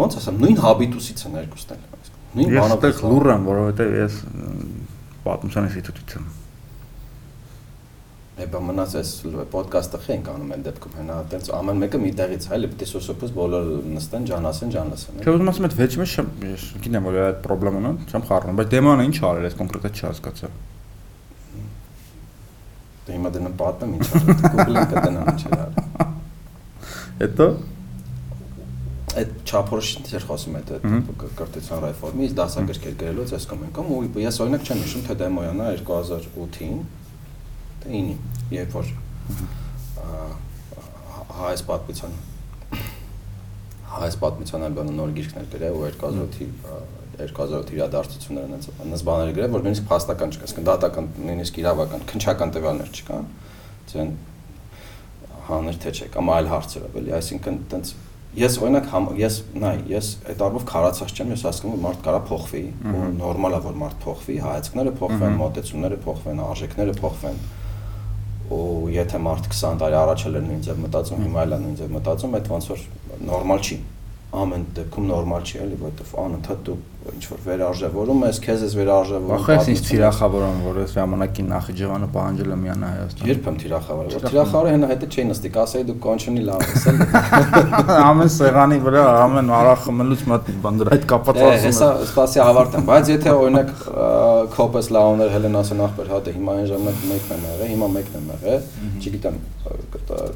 ոնց ասեմ, նույն հաբիտուսից են երկուսն էլ։ Նույն բանով լուր եմ, որովհետև ես պատմության ինստիտուտից եմ Էբա մնաց այս ոդկասթը խենք անում են դեպքում հենա այդպես ամեն մեկը մի տեղից հայ լեպտի սոսոփս բոլոր նստեն ջան ասեն ջան ասեն Չէ ուզում ասեմ այդ վեճը մեջ ես գիտեմ որ այդ խնդրեմն է չեմ խառնում բայց դեմանը ինչ արել ես կոնկրետ չհասկացա Դե հիմա դենը պատմեմ ինչ արել Google-ը կտնամ ինչ արել Հետո այդ չափորոշին դեր խոսում այդ կրթության ռեֆորմից դասագրքեր գրելուց այս կամ կամ ու ես օրինակ չեմ հիշում թե դեմոյանա 2008-ին 9-ին, երբ որ հայց պատմության հայց պատմության ալբանը նոր գիրքներ գրել ու 2008-ի 2008 իրադարձությունները այնց բաներ գրել, որ նույնիսկ փաստական չկա, ասենք դատական, նույնիսկ իրավական, քնչական տվյալներ չկան, ցեն հանր թե չէ, կամ այլ հարցերով, էլի, այսինքն այտենց ես օրինակ ես նայ ես այդ առումով քարացած չեմ ես հասկանում եմ մարդ կարա փոխվի ու նորմալ է որ մարդ փոխվի հայացքները փոխվեն մոտեցումները փոխվեն արժեքները փոխվեն ու եթե մարդ 20 տարի առաջ էլ նույն ձև մտածում, հիմա էլ նույն ձև մտածում, այդ ոնց որ նորմալ չի։ Ամեն դեպքում նորմալ չի, էլի, որովհետև անընդհատ դու ինչ որ վերարժևորում ես, քեզ ես վերարժևորում։ Ախ, ես ինձ թիրախավորում, որ այս ժամանակին Նախիջևանը պահանջել եմ միանա Հայաստան։ Երբ եմ թիրախավորել, որ թիրախավորը հենա հետը չէի նստի, կասեի դու կոնչոնի լավ ես էլ։ Ամեն սեղանի վրա, ամեն արախը մլուց մտ բան դրա այդ կապված ասում եմ։ Հեսա սպասի ավարտեմ, բայց եթե օրինակ Քոպես Լաուներ Հելենասը նախբեր հա դե հիմա այն ժամանակ մեկն եմ եղել, հիմա մեկն եմ եղել, չգիտեմ,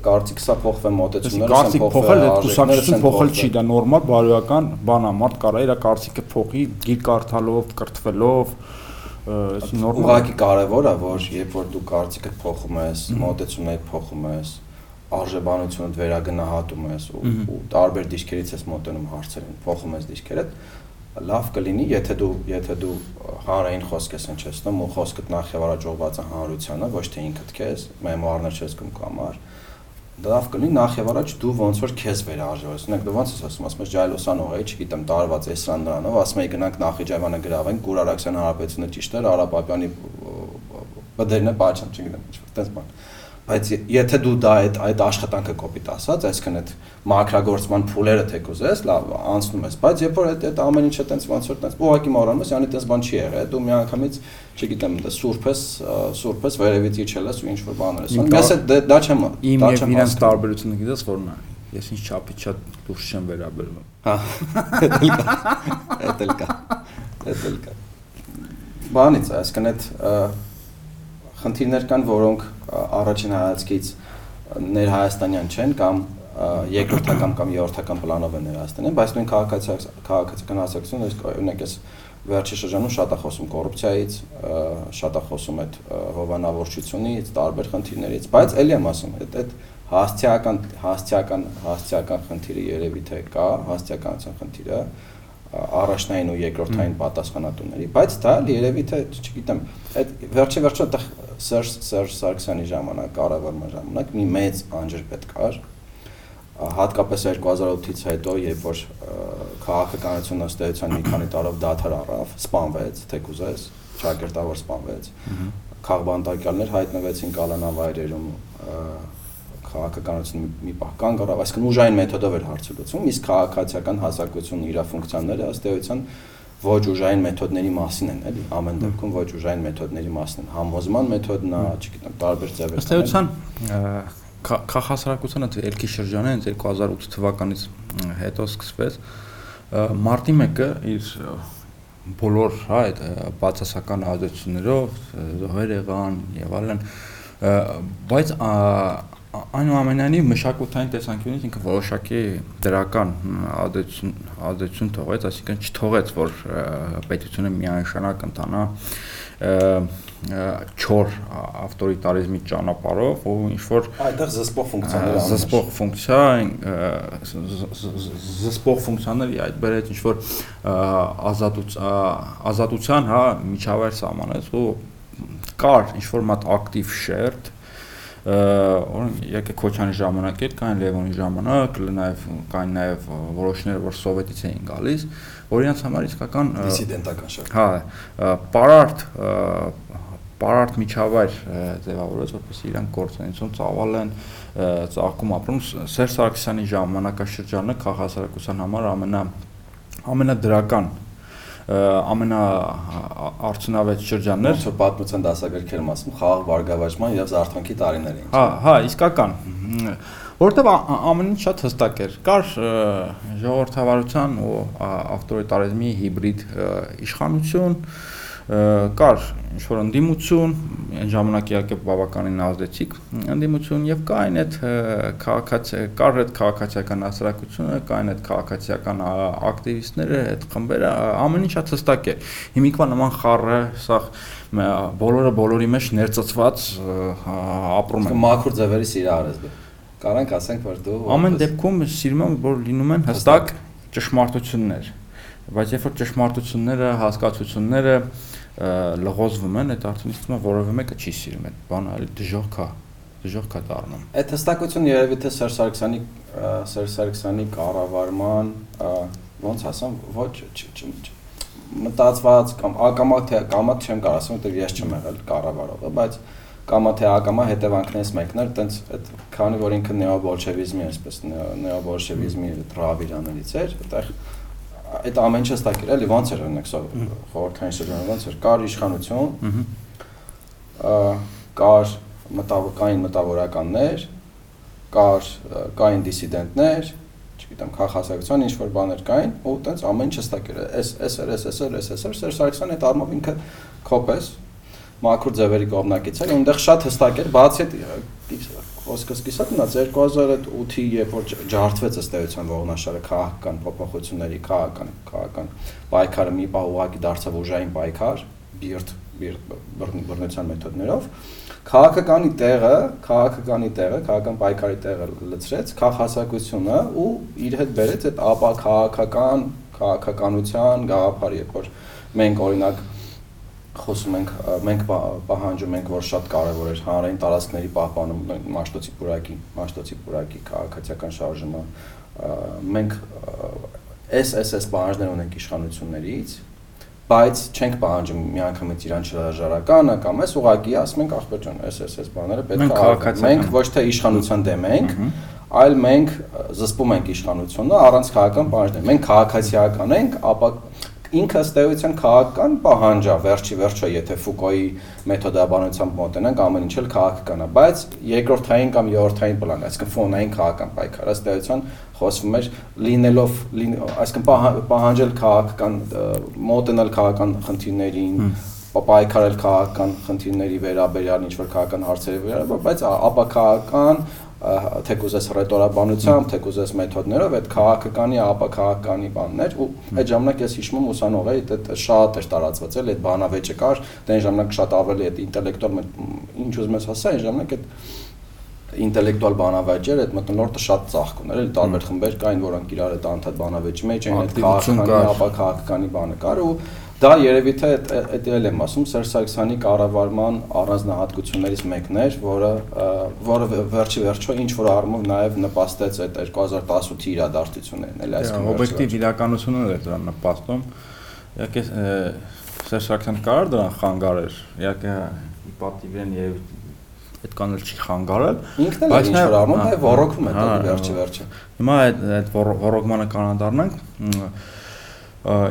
կարծիք սա փոխվեն մոտեցումները, փոխվել, այդ կուսակցություն փոխել չի, դա նորմալ բարոյական բան է, մարդ կարա իր կարծիքը փոխի գիր կարդալով, կրթվելով, այս նորմալ ուղղակի կարևոր է, որ երբ որ դու կարծիքդ փոխում ես, մոտեցումներդ փոխում ես, արժեբանությունդ վերագնահատում ես ու, տարբեր դիրքերից ես մոտենում հարցերին, փոխում ես դիրքերդ, լավ կլինի, եթե դու եթե դու հանրային խոսք ես հնչեցնում ու խոսքդ նախ եւ առաջ ուղղված է հանրությանը, ոչ թե ինքդ քեզ, մեմուարներ չես կում կամար, լավ կլինի նախ եւ առաջ դու ոնց որ քեզ վերահարժես։ Օրինակ դու ոնց ես ասում, ասում ես ջայլոսանող էի, չգիտեմ, տարված է սրան նրանով, ասում եի գնանք Նախիջևանը գրավենք, Գուրարաքսյան հարաբերությունը ճիշտ էր, Արապապյանի բդերն է բաճան, չգիտեմ, ինչ-որ տես բան բայց եթե դու դա այդ այդ աշխատանքը կոպիտ ասած, այսինքն այդ մակրագործման փուլերը թեկուզ ես, լավ, անցնում ես, բայց երբ որ այդ այդ ամեն ինչը տենց ոնց որ տենց ուղակի մոռանում ես, յանի տենց բան չի եղել, դու միանգամից, չգիտեմ, դա սուրբ ես, սուրբ ես վերևից իջել ես ու ինչ որ բաներ ես։ Ես դա դա չեմ իմ եւ իրանց տարբերությունը գիտես որն է։ Ես ինչ չափից շատ դուրս չեմ վերաբերվում։ Հա, դա էլ կա։ Դա էլ կա։ Բանից, այսինքն այդ խնդիրներ կան, որոնք առաջին հայացքից ներհայաստանյան չեն կամ երկրորդական կամ երրորդական պլանով են ներհայաստանյան, բայց նույն քաղաքացիական հասարակությունը օրինակ ես վերջի շրջանում շատ է խոսում կոռուպցիայից, շատ է խոսում այդ հովանավորչությունից, տարբեր խնդիրներից, բայց ելի եմ ասում, այդ այդ հասցեական հասցեական հասցեական խնդիրը երևի թե կա, հասցեականության խնդիրը առաջնային ու երկրորդային պատասխանատուների, բայց դա երևի թե, չգիտեմ, այդ վերջի վերջո այդտեղ Սերժ Սերժ Սարգսյանի ժամանակ, կառավարման ժամանակ մի մեծ անջրպետ կար, հատկապես 2008-ից հետո, երբ որ քաղաքականությունը ըստ էության մի քանի տարով դադար առավ, սպանվեց, թեկուզես, ճակերտավոր սպանվեց։ Քաղբանտակյալներ հայտնվեցին կալանավայրերում քաղաքականությունը մի պահ կանգ առավ, այսինքն ուժային մեթոդով էր հարցը լուծվում, իսկ քաղաքացիական հասարակությունն իր ֆունկցիաները ըստ էության ոչ ուժային մեթոդների մասին են, էլի, ամեն դեպքում ոչ ուժային մեթոդների մասին են։ Համոզման մեթոդն է, չգիտեմ, տարբեր ձևեր։ Ըստ էության քաղաքասարակությունը ելքի շրջանը հենց 2008 թվականից հետո սկսվեց մարտի 1-ը իր բոլոր հա այդ բացասական ազդեցություններով զոհեր եղան եւ այլն բայց այնուամենայնիվ մշակութային տեսանկյունից ինքը որոշակի դրական ազդեցություն ազդեցություն թողեց, այսինքն չթողեց, որ պետությունը միանշանակ ընթանա չոր ավտորիտարիզմի ճանապարհով ու ինչ որ այդտեղ զսպող ֆունկցիաներ զսպող ֆունկցիա զսպող ֆունկցիաների այդ բերեց ինչ որ ազատության հա միջավայր սահմանեց ու կար ինչ որ մատ ակտիվ շերտ օրինակ եկե Քոչյանի ժամանակ էր, կային Լևոնի ժամանակ, նաև կային նաև որոշները, որ սովետից էին գալիս, որ իրենց համար իսկական դիսիդենտական շարք։ Հա, պարարտ պարարտ միջավայր ձևավորեց, որպեսզի իրանք գործունեություն ծավալեն, ծաղկում ապրում Սերժ Սարգսյանի ժամանակաշրջանը քաղաքասարակության համար ամենա ամենադրական ամենաարդյունավետ շրջաններ ոնց որ պատմության դասագրքերում ասում խաղաղ բարգավաճման եւ զարթոնքի տարիներ էին։ Հա, հա, իսկական։ Որտեւ ամեն ինչ շատ հստակ էր։ Կար ժողովրդավարության ու ավտորիտարիզմի հիբրիդ իշխանություն, կար ինչ որ ընդդիմություն, այն ժամանակ իհարկե բավականին ազդեցիկ ընդդիմություն եւ կային այդ քաղաքացի կար այդ քաղաքացիական հասարակությունը, կային այդ քաղաքացիական ակտիվիստները, այդ խմբերը, ամեն ինչ շատ հստակ է։ Հիմիկվա նման խառը, սա բոլորը բոլորի մեջ ներծծված ապրում են։ Մաքուր ձևերի սիրահար ես դու։ Կարանք ասենք, որ դու Ամեն դեպքում սիրում եմ, որ լինում են հստակ ճշմարտություններ բայց երբ որ ճշմարտությունները, հասկացությունները լղոզվում են, այդ արդեն իսկ որևէ մեկը չի սիրում այդ բանը, այլ դժոխք է, դժոխք է դառնում։ Այդ հստակությունը երևի թե Սերժ Սարգսյանի Սերժ Սարգսյանի կառավարման ոնց ասեմ, ոչ մտածված կամ ակամա թե կամա չեմ կարող ասեմ, որտեղ ես չեմ եղել կառավարողը, բայց կամա թե ակամա հետևանքներից մեկն էր, տենց այդ քանի որ ինքը նեոբոլշևիզմի, այսպես նեոբոլշևիզմի ռավիրաներից էր, այդտեղ այդ ամեն ինչը ստակ էր, էլի ոնց էր օրինակ խորհրդային շրջանը ոնց էր, կար իշխանություն, կար մտավորկային մտավորականներ, կար կային դիսիդենտներ, չգիտեմ, քաղաքացիական ինչ որ բաներ կային, ու տենց ամեն ինչը ստակ էր, էս էս էր, էս էս էր, էս էս էր, Սերժ Սարգսյանը այդ արմով ինքը կոպես մաքուր ձևերի կողմնակից էր, այնտեղ շատ հստակ էր, բացի այդ խոսքս կիսատ մնաց 2008-ի երբ որ ջարդվեց ըստ էության ողնաշարը քաղաքական փոփոխությունների քաղաքական քաղաքական պայքարը մի բա ուղակի դարձավ ուժային պայքար բիրտ բռնության մեթոդներով քաղաքականի տեղը քաղաքականի տեղը քաղաքական պայքարի տեղը լցրեց քաղաքասակությունը ու իր հետ բերեց այդ ապա քաղաքական քաղաքականության գաղափարը երբ որ մենք օրինակ խոսում ենք մենք պահանջում ենք որ շատ կարևոր է հանրային տարածքների պահպանումը Մաշտոցի պուրակի Մաշտոցի պուրակի քաղաքացիական շարժումը մենք SSS պահանջներ ունենք իշխանություններից բայց չենք պահանջում միանգամից իրան չհրաժարականը կամ էս ուղակի ասում ենք ախպեր ջան SSS բաները պետք է մենք ոչ թե իշխանության դեմ ենք այլ մենք զսպում ենք իշխանությունը առանց քաղաքական պահանջների մենք քաղաքացիական ենք ապա ինքը ըստ էության քաղաքական պահանջ է վերջի վերջը եթե Ֆուկոյի մեթոդաբանությամբ մոտենանք ամեն ինչ էլ քաղաքական է բայց երկրորդային կամ երրորդային պլան այսինքն ֆոնային քաղաքական պայքար ըստ էության խոսվում էր լինելով այսինքն պահանջել քաղաքական մոտենալ քաղաքական խնդիրներին պայքարել քաղաքական խնդիրների վերաբերյալ ինչ որ քաղաքական հարցերի վերաբերյալ բայց ապա թեկուզ էս ռետորաբանությամբ, թեկուզ էս մեթոդներով այդ քաղաքականի, ապա քաղաքականի բաններ ու այդ ժամանակ ես հիշում եմ ուսանող էի, դա շատ էր տարածված էլ այդ բանավեճը կար, դա այն ժամանակ շատ ավելի այդ ինտելեկտուալ ինչ ուզում ես ասա, այն ժամանակ այդ ինտելեկտուալ բանավեճեր այդ մտնորդը շատ ծաղկ ուներ, էլ տարբեր խմբեր կային, որոնք իրար այդ անդադ բանավեճի մեջ էին, այդ քաղաքականի, ապա քաղաքականի բանը կար ու Դա երևի թե այդ էլ եմ ասում Սերժ Սարգսյանի կառավարման առանձնահատկություններից մեկն էր, որը որը վերջի վերջո ինչ որ առումով նաև նպաստեց այդ 2018-ի իրադարձություններին, էլի այսինքն օբյեկտիվ իրականությունն էր դրան նպաստում։ Իհարկե Սերժ Սարգսյանը կարող դրան խանգարեր։ Իհարկե պատիվեն եւ այդ կանել չի խանգարել, բայց նա առնում է ռոռոկվում է դա վերջի վերջը։ Հիմա այդ այդ ռոռոկմանը կանանդառնանք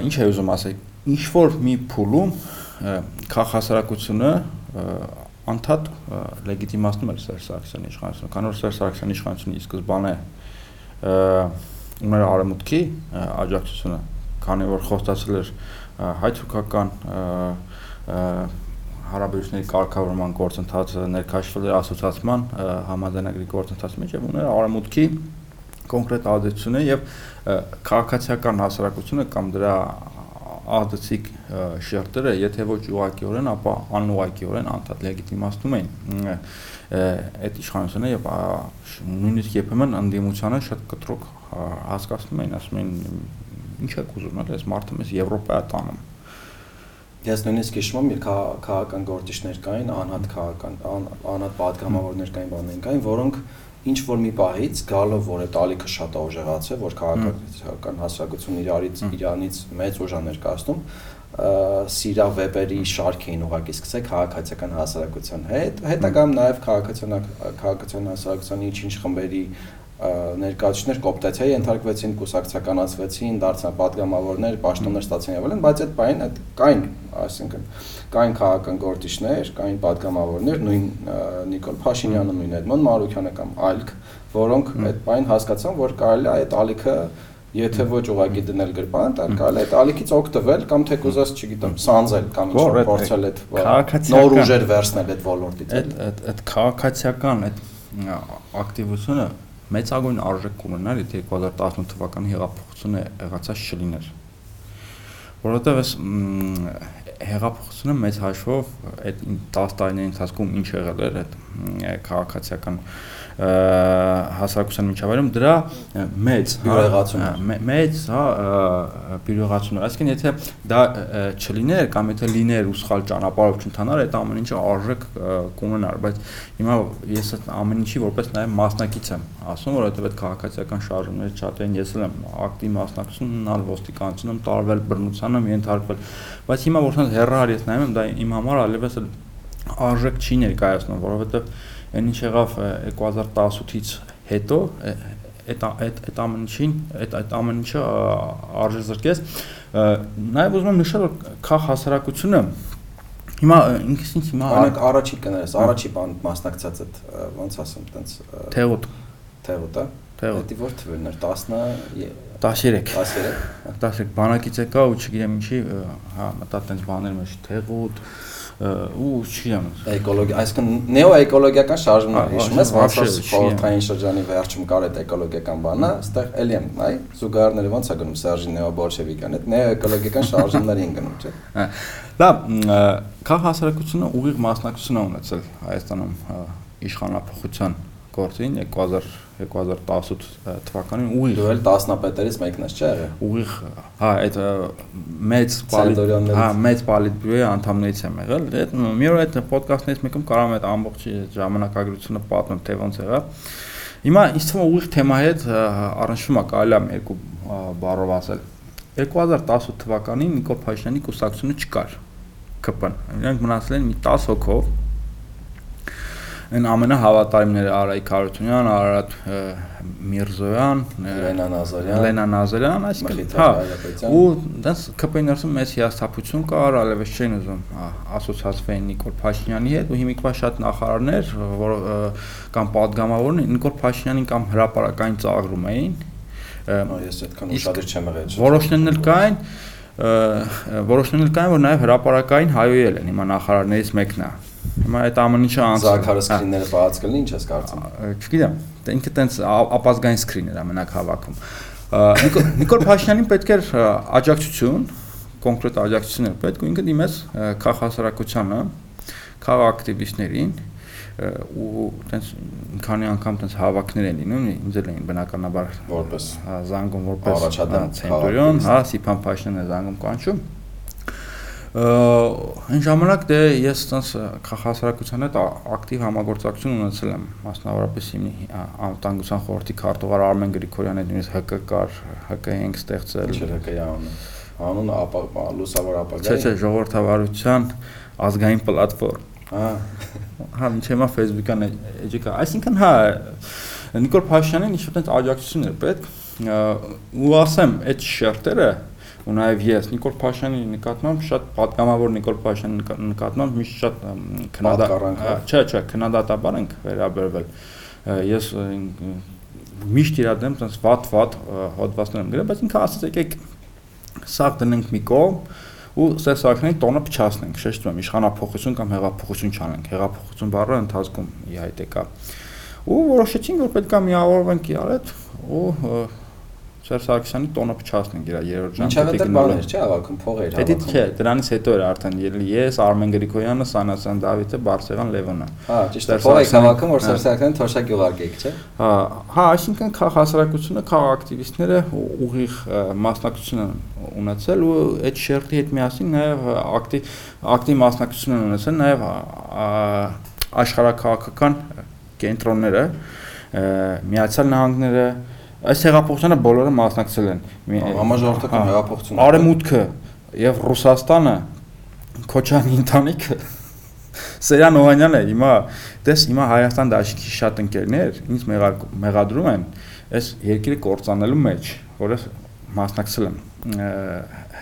ինչ է ուզում ասել ինչ որ մի փուլում քաղաքասարակությունը անդադ լեգիտիմացնում էր Սերժ Սարգսյանի իշխանությունը, քանի որ Սերժ Սարգսյանի իշխանությունը ի սկզբանե ուներ արեմուտքի աջակցությունը, քանի որ խոստացել էր հայ-թուրքական հարաբերությունների կարգավորման գործընթացը ներկայացվել էր ասոցիացիան համաձայնագրի գործընթացի մեջ եւ ուներ արեմուտքի կոնկրետ ազդեցությունը եւ քաղաքացիական հասարակությունը կամ դրա ԱԴՑ-իկ շերտերը, եթե ոչ ուղղակիորեն, ապա անուղղակիորեն անդադ լեգիտիմացնում էին այդ իշխանությունը եւ նույնիսկ երբեմն ընդդիմությանը շատ կտրուկ հասկացնում էին, ասում էին ինչ եք ուզում, այլ այս մարդը մեզ Եվրոպա է տանում։ Ես նույնիսկ հիշում եմ, քաղաքական գործիչներ կային, անհատ քաղաքական անհատ պատգամավորներ կային, բաներ կային, որոնք ան, ինչ որ մի պահից գալով որ այդ ալիքը շատ ուժեղացել, որ քաղաքական հասարակությունն իրարից իրանից մեծ ուժ ներկայացնում, սիրա վեբերի շարք էին ուղակի սկսել քաղաքացիական հասարակության հետ, հետագայում նաև քաղաքացիական քաղաքացիական հասարակության ինչ-ինչ խմբերի ներկայացուցիչներ կոպտացիայի ենթարկվեցին, կուսակցականացվեցին, դարձան падգամավորներ, պաշտոններ ստացան եւ այլն, բայց այդ բանին այդ կային, այսինքն կային քաղաքական գործիչներ, կային падգամավորներ, նույն Նիկոլ Փաշինյանը, նույն Էդմոն Մարուկյանը կամ այլք, որոնք այդ բանին հասկացան, որ կարելի է այդ ալիքը Եթե ոչ ուղակի դնել գրպան, դա կարելի է ալիքից օգտվել կամ թեկուզած, չգիտեմ, սանձել կամ ինչ փորձել այդ նոր ուժեր վերցնել այդ ոլորտից։ Այդ այդ քաղաքացիական այդ ակտիվությունը մեծագույն արժեք կունենար, եթե 2018 թվականի հեղափոխությունը եղածած չլիներ որովհետև այս հեղափոխությունը մեծ հաշվով այդ 10 տարիների ընթացքում ինչ եղել էր այդ քաղաքացիական հասարակության միջավայրում դրա մեծ բյուրեղացում մեծ հա բյուրեղացում այսինքն եթե դա չլիներ կամ եթե լիներ ու սխալ ճանապարհով չընթանար այդ ամեն ինչը արժեք կունենար բայց հիմա ես այդ ամեն ինչի որպես նաև մասնակից եմ ասում որովհետև այդ քաղաքացիական շարժումները շատ են ես էլ եմ ակտիվ մասնակցություն ունալ ոստիկանությունում տարվել բռնության եմ ենթարկվել բայց հիմա որքան հեռահար ես նայում դա իմ համար այլևս արժեք չի ներկայացնում որովհետև այն ինչ եղավ 2018-ից հետո այդ այդ այդ ամեն ինչին այդ այդ ամեն ինչը արժե զրկես նաև ուզում եմ նշել որ քաղ հասարակությունը հիմա ինքս ինձ հիմա անակ առաջի կներես առաջի բան մասնակցած այդ ոնց ասեմ տենց թեղոտ թեղոտ է թեղոտ դա որ թվերն էր 10 13 13 13 բանակից եկա ու չգիտեմ ինչի հա մտա տենց բաներ մեջ թեղոտ ու չգիտեմ էկոլոգիա այսինքն նեոէկոլոգիական շարժումներ հիշում ես ոնց որ խորհրդային շրջանի վերջում կար այդ էկոլոգիական բանը այստեղ էլի եմ այ զուգահեռները ոնց է գնում Սերժի նեոբոլշևիկան այդ նեոէկոլոգիական շարժումներ են գնում չէ լավ քաղ հասարակությունը ուղիղ մասնակցություն ունեցել Հայաստանում իշխանապողության գործին 2000 2018 թվականին ուղիղ Դու էլ տասնապետերից մեկն ես, չէ՞ եղել։ ուղիղ հա այդ մեծ Ցենտուրիոններից։ հա մեծ պոլիտբյուրոյի անդամներից եմ եղել այդ մի օր այդ ոդկասթներից մեկում կարամ այդ ամբողջ ժամանակագրությունը պատմեմ թե ոնց եղավ հիմա ինձ թվում է ուղիղ թեմայի հետ առնչվում է կարելի է երկու բառով ասել 2018 թվականին Նիկոլ Փաշինյանի կուսակցությունը չկար ԿՊ-ն իրենք մնացել են մի 10 հոգով են ամենահավատարիմները Արայք Հարությունյան, Արարատ Միրզոյան, Լենա Նազարյան, Լենա Նազարյան, այսինքն հա ու դες ԿՊ-ի ներսում մեծ հիասթափություն կա, ալևս չեն ուզում ասոցացվեն Նիկոլ Փաշինյանի հետ ու հիմիկվա շատ նախարարներ, որ կամ падգամավորներ Նիկոլ Փաշինյանին կամ հրաապարական ծաղրում էին։ Ես այդքան ուշադիր չեմ եղել։ Որոշներն էլ կային, որոշներն էլ կային, որ նաև հրաապարական հայոյել են, հիմա նախարարներից մեկն է։ Հիմա այդ ամեն ինչը անց Զաքարը հա, սկրինները բաց կլինի, ինչ ես կարծում։ Չգիտեմ, դա ինքը տենց ապազգային սկրին էր ամենակ հավաքում։ Նիկոլ Փաշինյանին պետք էր աջակցություն, կոնկրետ աջակցություն էր պետք ու ինքը դիմեց քաղաքասարակությանը, քաղաք ակտիվիստներին ա, ու տենց քանի անգամ տենց հավաքներ են լինում, ինձ էլ էին բնականաբար Որպես զանգում որպես Առաջադեմ Ցենտուրիոն, հա, Սիփան Փաշինյանը զանգում կանչում։ Այն ժամանակ դե ես տես քաղաքասարակության հետ ակտիվ համագործակցություն ունեցել եմ, մասնավորապես իմ անվտանգության խորհրդի քարտուղար Արմեն Գրիգորյանի հետ նույնիսկ ՀԿ կար, ՀԿ ենք ստեղծել։ ինչեր է անունը։ Անունը ապա լուսավոր Չէ, ապագա։ չէ, ժողովրդավարության ազգային պլատֆորմ։ Հա, Հա, ինչ հիմա Facebook-ան էջի կա։ Այսինքն հա Նիկոլ Փաշինյանին ինչ-որ տենց աջակցություն էր պետք։ Ու ասեմ, այդ շերտերը ու նաև ես Նիկոլ Փաշյանի նկատմամբ շատ պատգամավոր Նիկոլ Փաշյանի նկա- նկատմամբ միշտ շատ քննադատ Պատկառանքով։ Ա, Չէ, չէ, քննադատաբար ենք վերաբերվել։ Ես միշտ իրա դեմ տես վատ-վատ հոդվածներ եմ գրել, բայց ինքը ասաց եկեք սաղ դնենք մի կողմ ու սեսակնի տոնը փչացնենք, շեշտում եմ, իշխանապողություն կամ հեղափոխություն չանենք։ Հեղափոխություն բառը ընթացքում ի հայտ եկա։ Ու որոշեցինք, որ պետքա միավորվենք իրար հետ ու Սերժ Սարգսյանի տոնը փչացնենք իր երրորդ ժամկետի էլ բաներ, չէ, հավաքում փողեր Պետք հավաքում։ չէ, դրանից հետո էր արդեն ելի ես, Արմեն Գրիգորյանը, Սանասյան Դավիթը, Բարսեղան Լևոնը։ Հա, ճիշտ է, Սերժ փող եք Սարգսյանը- հավաքում, որ հա։ Սերժ Սարգսյանը թոշակ ուղարկեք, չէ։ Հա, հա, այսինքն քաղաքասարակությունը, քաղաքակտիվիստները ու- ուղիղ ը, մասնակցություն են ունեցել ու այդ շերտի հետ միասին նաև ակտիվ ակտիվ մասնակցություն են ունեցել նաև աշխարհակաղակական կենտրոնները, Միացյալ Նահանգները, այս հեղափոխությանը բոլորը մասնակցել են։ Համաժողովրդական հա, հեղափոխություն։ Արեմուտքը եւ Ռուսաստանը Քոչանի ընտանիքը Սերյան Օհանյանը հիմա դες հիմա Հայաստան դաշինքի շատ ընկերներ ինձ մեղա- մեղադրում են այս երկիրը կործանելու մեջ, որը մասնակցել եմ ը,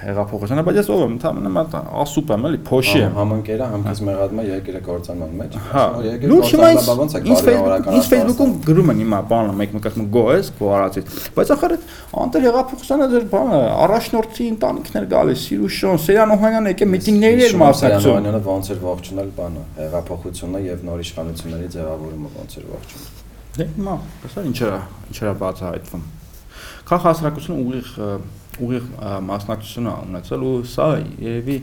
հեղափոխությանը, բայց ես ով եմ, ընդհանրապես ասուպ եմ, էլի, փոշի եմ։ Համընկերը համքից մեղադրում է երկիրը կործանման մեջ։ Հա, լուրջ հիմա ոնց է ինձ կարելի Facebook-ում գրում են հիմա բանը մեկ մեկը գոհես գոհարացից բայց ախր անտեր հեղափոխությանը ձեր բանը առաջնորդի ընտանիքներ գալիս Սիրուշոն Սերյան Օհանյանը եկե միտինգների էր մասնակցում Սրանյանը ոնց էր ողջունել բանը, հեղափոխությունը եւ նոր իշխանությունների ձևավորումը ոնց էր ողջունել։ դե հիմա տեսա ինչ era ինչ era բացահայտվում քաղաքասարակությունը ուղիղ ուղիղ մասնակցություն է ունեցել ու սա երևի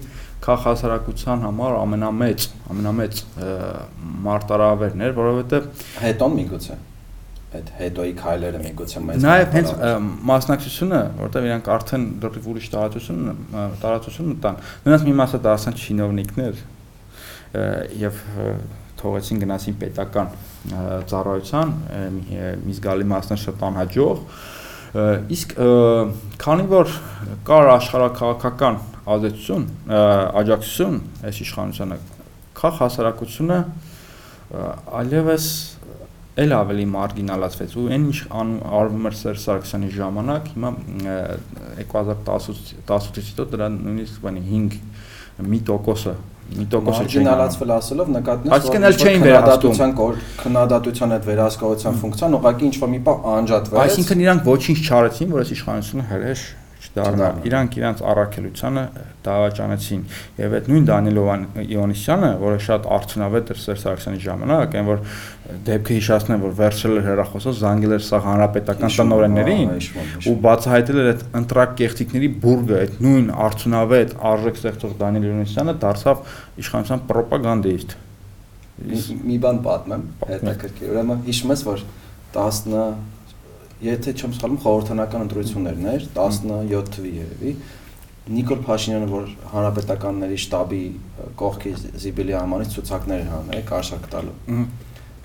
քաղաքասարակության համար ամենամեծ ամենամեծ մարտարավերն էր որովհետեւ Հետոն միգուցե այդ հետոյի քայլերը միգուցե մեծ Նաև հենց մասնակցությունը, որտեղ իրանք արդեն դեռ ուրիշ տարածություն տարածություն մտան։ Նրանց մի մասը դարձան չինովնիկներ եւ թողեցին գնացին պետական ծառայության, մի զգալի մասն շատ անհաջող։ Ը, Իսկ քանի որ կար աշխարհակաղակական ազդեցություն, աջակցություն այս իշխանությանը, քաղ հասարակությունը այլևս էլ ավելի մարգինալացվեց ու այն ինչ արվում էր Սերժ Սարգսյանի ժամանակ հիմա ը, 2018 18-ից հետո դրա նույնիսկ բանի 5 մի տոկոսը տոկոսը չէին Մարգինալացվել ասելով նկատնես Այսինքն էլ չէին վերահսկում։ քննադատության այդ վերահսկողության ֆունկցիան ուղղակի ինչ որ մի բան անջատվեց Այսինքն իրանք ոչինչ չարեցին, որ այս իշխանությունը հրեշ Չդառնա։ Իրանք իրանք առաքելությանը դավաճանեցին եւ այդ նույն Դանիել Իոնիսյանը, որը շատ արդյունավետ էր Սերժ Սարգսյանի ժամանակ, այն որ դեպքը հիշացնեմ, որ վերջել էր հերախոսով, զանգել էր սա հանրապետական տնօրեններին ու բացահայտել էր այդ ընտրակ կեղտիկների բուրգը, այդ նույն արդյունավետ արժեք ստեղծող Դանիել Իոնիսյանը դարձավ իշխանության ռոպագանդիիստ։ Մի- մի բան պատմեմ հետաքրքիր ուրեմն հիշում ես որ 10 եթե չեմ սխալվում խորհրդանական ընտրություններն էր 17 թվի երևի Նիկոլ Փաշինյանը որ հանրապետականների շտաբի կողքի Զիբիլի ամանից ցուցակներ էր հանել կարշակ տալու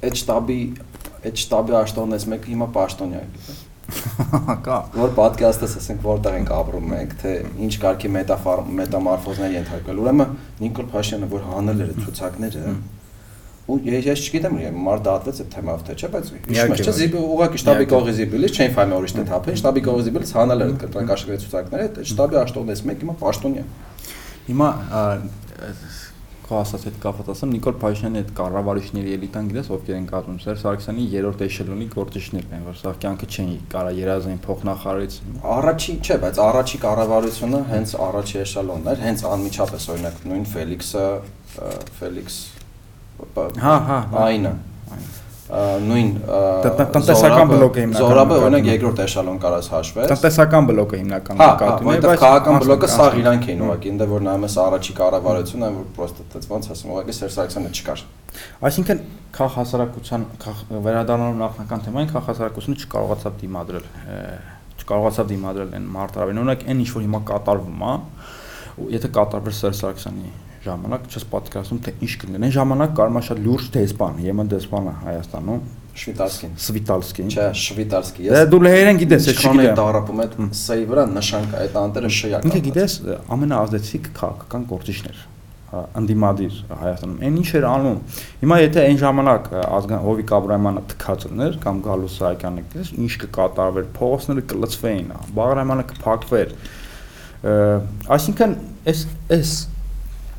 այդ շտաբի այդ շտաբի աշտոնից մեկ հիմա պաշտոնյա է Կա։ որ պատկաստես ասենք որտեղ ենք ապրում մենք, թե ինչ կարգի մետամորֆոզներ ենթարկվել։ Ուրեմն Նիկոլ Փաշյանը որ հանել էր ցուցակները, ու ես չգիտեմ, մարդ դատվեց այդ թեմայով թե չէ, բայց հիշում եմ, չէ, զիբի ուղղակի շտաբի կողի զիբիլից չէին ֆայմը ուրիշ թե թափեն, շտաբի կողի զիբիլից հանել էր կտրանկաշկրի ցուցակները, այդ շտաբի աշտոնից մեկ հիմա պաշտոնյա։ Հիմա քո ասած այդ կապված ասեմ Նիկոլ Փաշինյանի այդ կառավարիչների էլիտան գիտես ովքեր են կազմում Սերժ Սարգսյանի երրորդ էշելոնի գործիչներն են որ սա կյանքը չեն կարա երազային փոխնախարարից առաջի չէ բայց առաջի կառավարությունը հենց առաջի էշելոնն էր հենց անմիջապես օրինակ նույն Ֆելիքսը Ֆելիքս հա հա այնը նույն տնտեսական բլոկը հիմնական Զորաբը օրինակ երկրորդ էշալոն կարաս հաշվես տնտեսական բլոկը հիմնական նկատում է բայց քաղաքական բլոկը սաղ իրանք էին ուղղակի ինձ որ նայում ես առաջի կառավարությունը որ պրոստը դից ոնց ասեմ ուղղակի Սերժ Սարգսյանը չկար այսինքն քաղ հասարակության վերադառնալով նախնական թեմային քաղ հասարակությունը չկարողացավ դիմադրել չկարողացավ դիմադրել այն մարտարավին օրինակ այն ինչ որ հիմա կատարվում է եթե կատարվեր Սերժ Սարգսյանի ժամանակ չես պատկերացնում թե ինչ կլինի։ Այն ժամանակ կարմա շատ լուրջ դեսպան, ԵՄ դեսպանը Հայաստանում Շվիտալսկին։ Սվիտալսկին։ Չէ, Շվիտալսկի։ Ես Դե դու լեհերեն գիտես, ես չգիտեմ։ Տարապում այդ սեյ վրա նշան կա, այդ անտերը շեյական։ Ինքը գիտես, ամենաազդեցիկ քաղաքական գործիչներ անդիմադիր Հայաստանում։ Այն ինչ էր անում։ Հիմա եթե այն ժամանակ ազգան Հովիկ Աբրահամյանը թքած լիներ կամ Գալուս Սահակյանը գիտես, ինչ կկատարվեր, փողոցները կլծվեին, Բաղրամյանը կփակվեր։ Այսինքն այս այս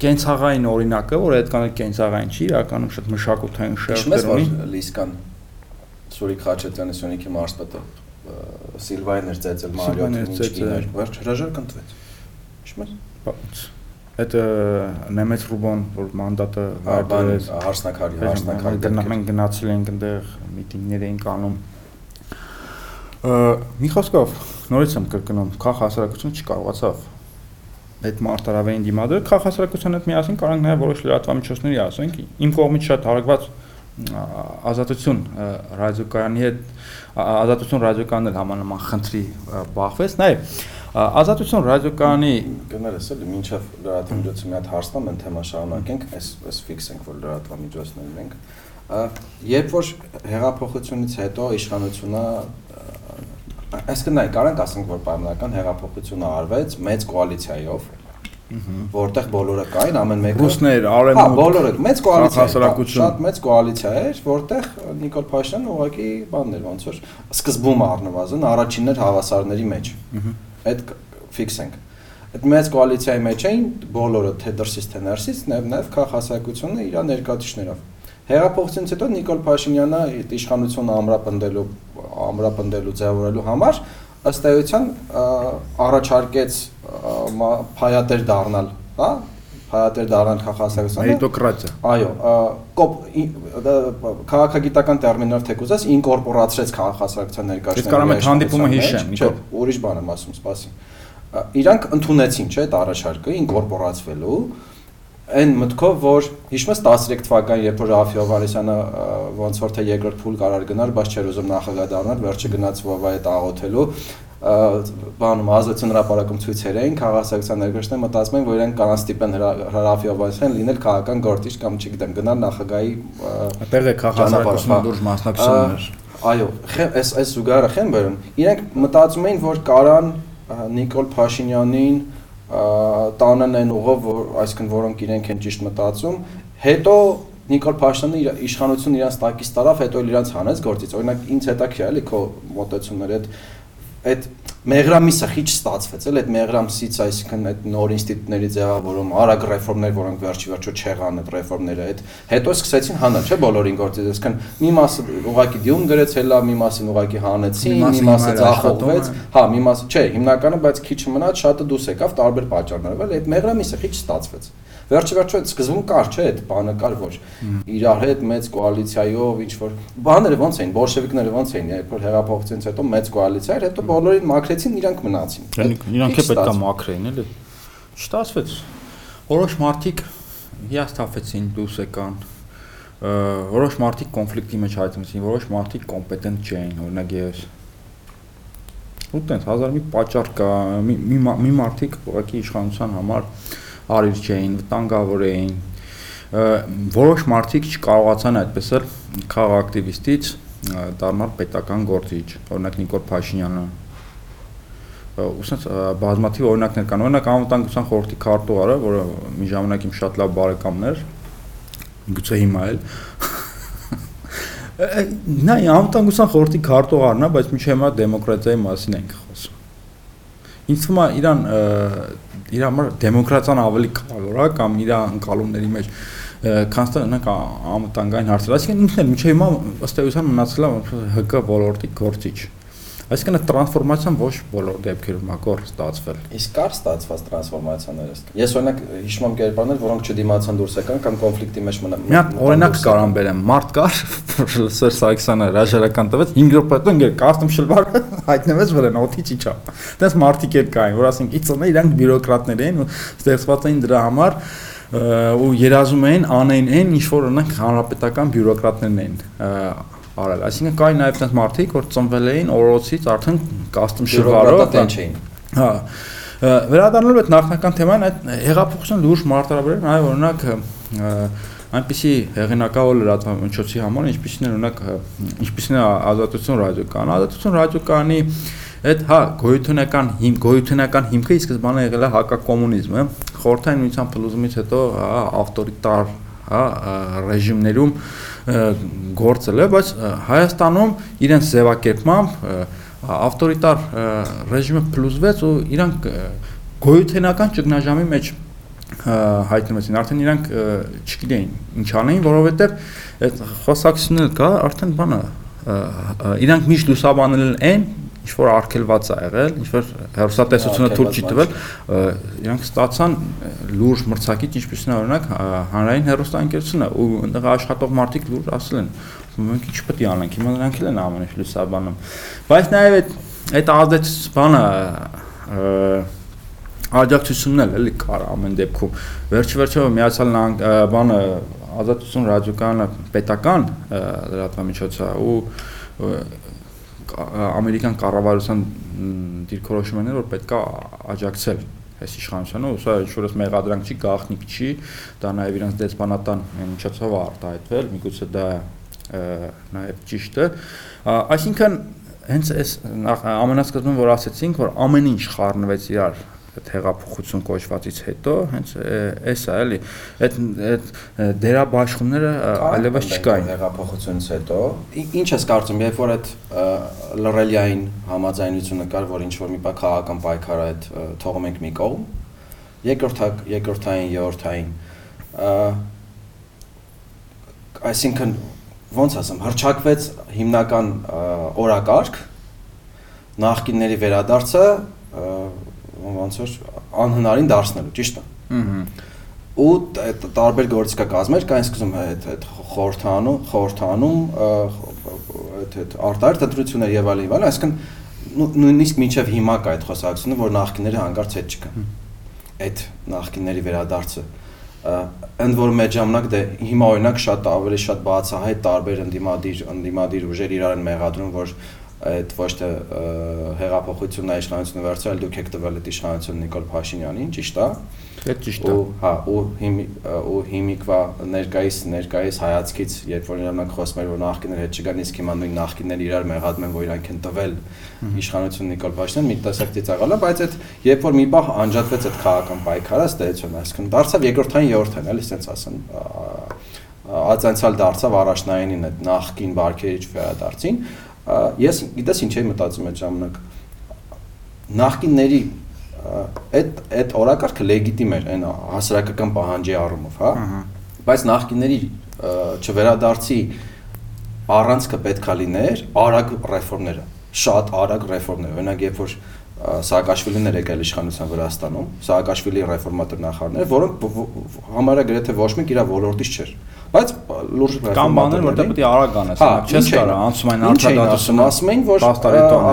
կենցաղային օրինակը, որ այդ կանը կենցաղային չի, իրականում շատ մշակութային շերտեր ունի։ Իշմես որ Լիսկան Սուրիկ Խաչատյանը Սյունիքի մարզպետը Սիլվային էր ծեծել Մարիոթին ինչ վերջ հրաժարկ ընտրեց։ Իշմես։ Այդ Նեմեց Ռուբոն, որ մանդատը հայտարարեց հարսնակարի, հարսնակարի։ Մենք գնացել ենք այնտեղ միտինգներ էինք անում։ Մի խոսքով նորից եմ կրկնում, քաղ հասարակությունը չկարողացավ այդ մարտարավային դիմադրել քաղաքասարակության հետ միասին կարող նաև որոշ լրատվամիջոցների ասենք իմ կողմից շատ հարգված ազատություն ռադիոկայանի հետ ազատություն ռադիոկանն էլ համանման խնդրի բախվեց նաև ազատություն ռադիոկայանի գներես էլի մինչև լրատվամիջոցը մի հատ հարցնամ են թեմա շարունակենք այս այս ֆիքս ենք որ լրատվամիջոցներն ենք երբ որ հեղափոխությունից հետո իշխանությունը այսինքն նայ կարանք ասենք որ պայմանական հեղափոխությունը արվեց մեծ կոալիցիայով որտեղ բոլորը կային ամեն մեկը ռուսներ արեմուտ հա բոլորը մեծ կոալիցիա շատ մեծ կոալիցիա էր որտեղ Նիկոլ Փաշինյանը ուղղակի բաններ ոնց որ սկզբում առնվազն առաջինն էր հավասարների մեջ այդ ֆիքս ենք այդ մեծ կոալիցիայի մեջ էին բոլորը թե դրսից թե ներսից նաև նաև քաղաքասարակությունը իր ներկայացուցիչներով Հեղափոխությունից հետո Նիկոլ Փաշինյանը իշխանությունը ամրապնդելու ամրապնդելու ձևավորելու համար ըստ էության առաջարկեց փայատեր դառնալ, հա, փայատեր դառնալ քաղաքասարությունը։ Մերիտոկրատիա։ Այո, կոպ քաղաքագիտական տերմինով թեկուզած ինկորպորացրեց քաղաքասարության ներկայացուցիչները։ Ես կարող եմ հանդիպումը հիշեմ, չէ, ուրիշ բան եմ ասում, սպասի։ Իրանք ընդունեցին, չէ, այդ առաջարկը ինկորպորացվելու այն մտքով որ հիշում ես 13 թվականին երբ որ Ռաֆի Հովանեսյանը ոնց որ թե երկրորդ փուլ կարար գնալ, բայց չէր ուզում նախագահ դառնալ, վերջը գնաց Վովայի հետ աղոթելու բանում ազատություն հրապարակում ցույցեր էին քաղաքացիական ներկայացուցիչները մտածում են որ իրենք կանան ստիպեն Ռաֆի Հովանեսյանին լինել քաղաքական գործիչ կամ չգիտեմ գնալ նախագահի է քաղաքացիական դուրս մասնակցություններ այո այս այս զուգարը խեն բերում իրենք մտածում էին որ կարան Նիկոլ Փաշինյանին տանեն այն ուղով, որ այսինքն որոնք իրենք են ճիշտ մտածում, հետո Նիկոլ Փաշինյանը իր իշխանությունը իրանց տակից տարավ, հետո իրանց հանեց գործից։ Օրինակ ինձ հետաքրքիր էլի քո մոտեցումները այդ այդ մեղրամիսը քիչ ստացվեց, էլ այդ մեղրամսից, այսինքն այդ նոր ինստիտուտների ձևավորում, արագ ռեֆորմներ, որոնք վերջի վերջո չեղան այդ ռեֆորմները, այդ հետո սկսեցին հանել, չէ, բոլորին գործից, այսինքն մի մասը ուղակի դյուն գրեց հելա, մի մասին ուղակի հանեցին, մի մասը ձախողվեց, հա, մի մասը, չէ, հիմնականը, բայց քիչ մնաց, շատը դուրս եկավ տարբեր պատճառներով, էլ այդ մեղրամիսը քիչ ստացվեց վերջի վերջո այդ սկզբում կար չէ այդ բանը կար որ իրար հետ մեծ կոալիցիայով ինչ որ բաները ոնց էին բոլշևիկները ոնց էին երբ որ հեղափոխությունից հետո մեծ կոալիցիա էր հետո բոլորին մաքրեցին իրանք մնացին իրանք է պետք է մաքրեին էլի չստացվեց որոշ մարդիկ հիասթափեցին դուրս եկան որոշ մարդիկ կոնֆլիկտի մեջ հայտնվեցին, որոշ մարդիկ կոմպետենտ չէին, օրինակ ես ու տենց հազար մի պատճառ կա, մի մի, մի մարդիկ ուղղակի իշխանության համար արիր չէին, վտանգավոր էին, որոշ մարդիկ չկարողացան այդպես էլ խաղ ակտիվիստից դառնալ պետական գործիչ, օրինակ Նիկոլ Փաշինյանը ուսած բազմաթիվ օրինակներ կան։ Օրինակ անվտանգության խորհրդի քարտուղարը, որը մի ժամանակ իմ շատ լավ բարեկամն էր, գուցե հիմա էլ նա անվտանգության խորհրդի քարտուղարն է, բայց միջի հիմա դեմոկրատիայի մասին ենք խոսում։ Ինձ թվում է իրան իր համար դեմոկրատիան ավելի կարևոր է կամ իր անցալումների մեջ քան ստանանք անվտանգային հարցեր։ Այսինքն ինքն էլ միջի հիմա ըստ էության մնացել է ՀԿ ոլորտի գործիչ։ Այսինքն տրանսֆորմացիան ոչ բոլոր դեպքերում ակոր ստացվել։ Իսկ կար ստացված տրանսֆորմացիաներ ըստ։ Ես օրինակ հիշում եմ կերպարներ, որոնք չդիմացան դուրս եկան կամ կոնֆլիկտի մեջ մնան։ Մի հատ օրինակ կարամ բերեմ։ Մարդ կար, Սեր Սարգսյանը հրաժարական տվեց 5 րոպե հետո ինքը կաստում շլվար հայտնվեց վրան օթի չիչա։ Դες մարդիկ էլ կային, որ ասենք իցոնը իրանք բյուրոկրատներ էին ու ստեղծված էին դրա համար ու երազում էին անեն այն ինչ որ օրինակ հանրապետական բյուրոկրատներն էին արել։ Այսինքն կային նաև այնպես մարդիկ, որ ծնվել էին օրոցից արդեն կաստում շրջարով տեն չէին։ Հա։ Վերադառնալով այդ նախնական թեման, այդ հեղափոխության լուրջ մարտահրավերը նաև օրինակ այնպիսի հեղինակավոր լրատվամիջոցի համար, ինչպիսին է օրինակ ինչպիսին է ազատություն ռադիոկան։ Ազատություն ռադիոկանի այդ հա գոյութունական հիմ գոյութունական հիմքը ի սկզբանե եղել է հակակոմունիզմը խորհրդային միության փլուզումից հետո հա ավտորիտար հա ռեժիմներում գործել է, բայց Հայաստանում իրենց ձևակերպմամբ ավտորիտար ռեժիմը փլուզվեց ու իրանք գոյութենական ճգնաժամի մեջ հայտնվեցին։ Արդեն իրանք չգիտեին ինչ անեին, որովհետև այդ խոսակցությունն կա, արդեն բանը իրանք միշտ լուսաբանել են ինչ որ արկելված է եղել, ինչ որ հերոստատեսությունը թույլ չի տվել, իրանք ստացան լուրջ մրցակից, ինչպես նա օրինակ հանրային հերոստանգերությունը ու այնտեղ աշխատող մարդիկ լուրջ ասել են, մենք ինչ պետք է անենք, հիմա նրանք էլ են ամեն ինչ լուսաբանում։ Բայց նաև այդ այդ ազդեց բանը աջակցությունն էլ էլի կար ամեն դեպքում։ Վերջի վերջո միացյալ բանը ազատություն ռադիոկայանը պետական լրատվամիջոց է ու ամերիկյան կառավարության դիրքորոշումն է որ պետքա աջակցել այս իշխանությանը, ու սա ինչ-որ մեղադրանք չի, գաղտնիք չի, դա նաև իրանց դեսպանատան միջոցով արտահայտվել, միգուցե դա նաև ճիշտ է։ Այսինքն հենց այս ամենասկզբում որ ասացինք, որ ամեն ինչ խառնվեց իրար այդ հեղափոխություն կոչվածից հետո հենց էս է էլի այդ այդ դերաբաշխումները այլևս չկային հեղափոխությունից հետո ինչ ես կարծում երբ որ այդ լռելիային համաձայնությունը կար որ ինչ որ մի բա քաղաքական պայքար այդ թողում ենք մի կողմ երկրորդ երկրորդային երրորդային այսինքն ոնց ասեմ հրճակվեց հիմնական օրակարգ նախկինների վերադարձը ոնց որ անհնարին դարձնելու, ճիշտ է։ Ահա ու տարբեր գործիքա կազմեր կային սկզբում այդ այդ խորհրդանում խորհրդանում այդ այդ արտարդ ընտրություններ եւ այլն եւ այլն այսինքն նույնիսկ մինչեւ հիմա կա այդ խոսակցությունը որ նախկինները հանկարծ հետ չկան այդ նախկինների վերադարձը ընդ որ մեջ ժամանակ դե հիմա օրինակ շատ ավելի շատ բացահայտ տարբեր ընդդիմադիր ընդդիմադիր ուժեր իրար են մեղադրում որ այդ ոչ թե հեղափոխությունն է իշխանությունը վերցրել, դուք եք տվել այդ իշխանությունը Նիկոլ Փաշինյանին, ճիշտ է։ Դա ճիշտ է։ Ու հա, ու հիմի ու հիմիկվա ներկայիս ներկայիս հայացքից, երբ որ նրանք խոսում են, որ նախկիներ հետ չգան, իսկ հիմա նույն նախկիները իրար մեղադրում են, որ իրանք են տվել իշխանությունը Նիկոլ Փաշինյան, մի տեսակ ծիծաղալա, բայց այդ երբ որ մի պահ անջատվեց այդ քաղաքական պայքարը, ստեցություն, այսինքն դարձավ երկրորդային երրորդային, էլի sense ասեն ածանցալ դարձավ առաջնայինին այդ նախկին բարքերից վերադարձին ես գիտես ինչ էի մտածում այդ ժամանակ նախկինների այդ այդ օրակարգը լեգիտիմ էր այն հասարակական պահանջի առումով, հա։ Բայց նախկինների չվերադարձի առանցքը պետքա լիներ արագ ռեֆորմները։ շատ արագ ռեֆորմներ։ Օրինակ, երբ որ Սաակաշվիլին էր եկել իշխանության Վրաստանում, Սաակաշվիլի ռեֆորմատոր նախարարներ, որոնք համարը գրեթե ոչ մեկ իր ոլորտից չէր բայց լուրջ կամ բաներ որտեղ պետք է արագ անես հա, չես կարող անցում այն արտադատություն ասում էին որ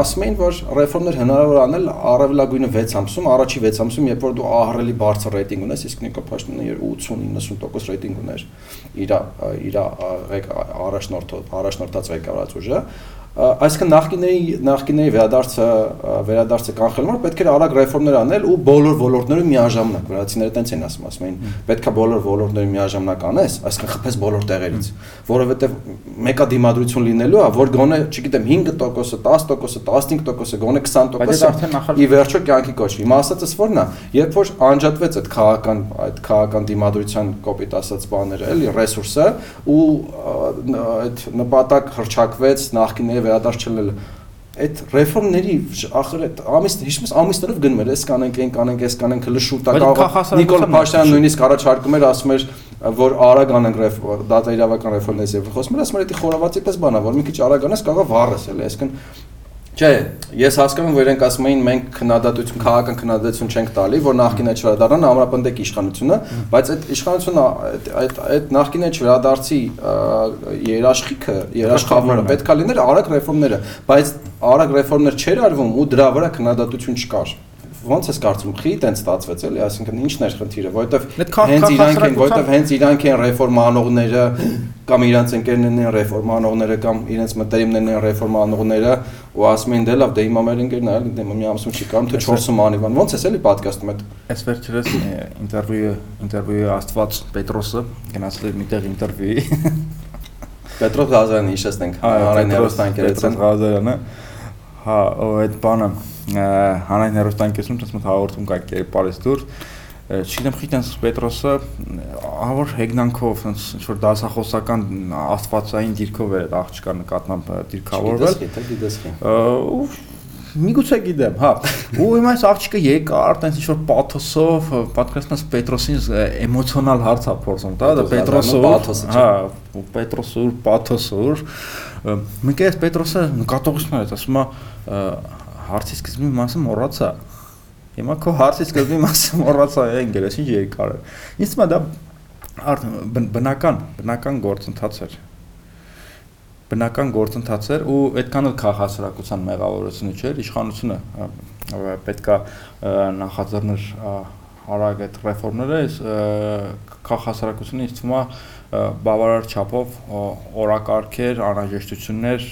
ասում էին որ ռեֆորմներ հնարավոր անել առավելագույնը 6 ամսում առաջի 6 ամսում երբ որ դու ահռելի բարձր ռեյտինգ ունես իսկ Նիկոլ Փաշինյանը 80-90% ռեյտինգ ուներ իր իր առաջնորդով առաջնորդած ղեկավարած ուժը այսինքն նախկինների նախկինների վերադարձը վերադարձը կանխելու համար պետք էր արագ ռեֆորմներ անել ու բոլոր ոլորտներում միաժամանակ վրացիները տենց են ասում ասում էին պետքա բոլոր ոլորտներում միաժամանակ անես այսինքն խփես բոլոր տեղերից որովհետև մեկա դիմադրություն լինելու է որ գոնե չգիտեմ 5%-ը 10%-ը 15%-ը գոնե 20%-ը ի վերջո կյանքի կոչվի հիմա ասածս որն է երբ որ անջատվեց այդ քաղաքական այդ քաղաքական դիմադրության կոպիտ ասած բաները էլի ռեսուրսը ու այդ նպատակ հրճակվեց նախկինների եւ վերադարձ չլինելը այդ ռեֆորմների ախր այդ ամիս հիշում ես ամիսներով գնում էր էս կանենք այն կանենք էս կանենք լշուտա կարող Նիկոլ Փաշինյանը նույնիսկ առաջարկում էր ասում էր որ արագ անենք դատա իրավական ռեֆորմներից եւ խոսում էր ասում էր դա խորավացի պես բանա որ մի քիչ արագ անես կարող վառես էլի այսինքն Չէ, ես հասկանում եմ, որ իրենք ասում էին մենք քննադատություն, քաղաքական քննադատություն չենք տալի, որ նախկինը չվերադառնա ամրապնդեք իշխանությունը, բայց այդ իշխանությունը այդ այդ նախկինը չվերադարձի երաշխիքը, երաշխավորը պետքա լիներ արագ ռեֆորմները, բայց արագ ռեֆորմներ չէր արվում ու դրա վրա քննադատություն չկար ոնց էս կարծում խի տենց ստացվեց էլի, այսինքն ի՞նչն էր խնդիրը, որովհետև հենց իրանք են, որովհետև հենց իրանք են ռեֆորմա անողները կամ իրանք ընկերներն են ռեֆորմա անողները կամ իրենց մտերիմներն են ռեֆորմա անողները ու ասում են դե լավ, դե հիմա մեր ընկերն այլ դե մի ամսում չի կամ թե 4-ում անի բան։ Ոնց էս էլի պատկաստում այդ։ Այս վերջերս ինտերվյուը ինտերվյուը Աստված Պետրոսը գնացել էր միտեղ ինտերվյուի։ Պետրոս Ղազարյանը հիշեցնենք, Արայն Հերոստանկերեցն Ղազարյանը։ Հա, այդ բանը հանրային հերոստանգեցում դες մոտ հաղորդում կա կերպարից դուրս չգիտեմ խիտ այնս Պետրոսը ահավոր հեգնանքով ինչ որ դասախոսական աստվածային դիրքով էր աղջկա նկատմամբ դիրքավորվել ու միգուցե գիտեմ, հա։ Ու հիմա այս աղջիկը եկար, տենց ինչ որ պաթոսով, պատկերացնես Պետրոսին էմոցիոնալ հարց է փորձում, դա դա Պետրոսը, հա, Պետրոսը, պաթոսը։ Մենք այս Պետրոսը նկատողություն էր, ասում է հարցի սկզբի մասը մոռացա։ Հիմա քո հարցի սկզբի մասը մոռացա, ընկերս ինչ երկար է։ Ինձ թվում է դա բնական, բնական գործընթաց էր բնական գործընթաց էր ու այդքան էլ քաղաքասարակության մեղավորությունը չէր իշխանությունը պետքա նախաձեռներ արագ այդ ռեֆորմները քաղաքասարակությունը ինձ թվում է բավարար չափով օրակարգեր, անհրաժեշտություններ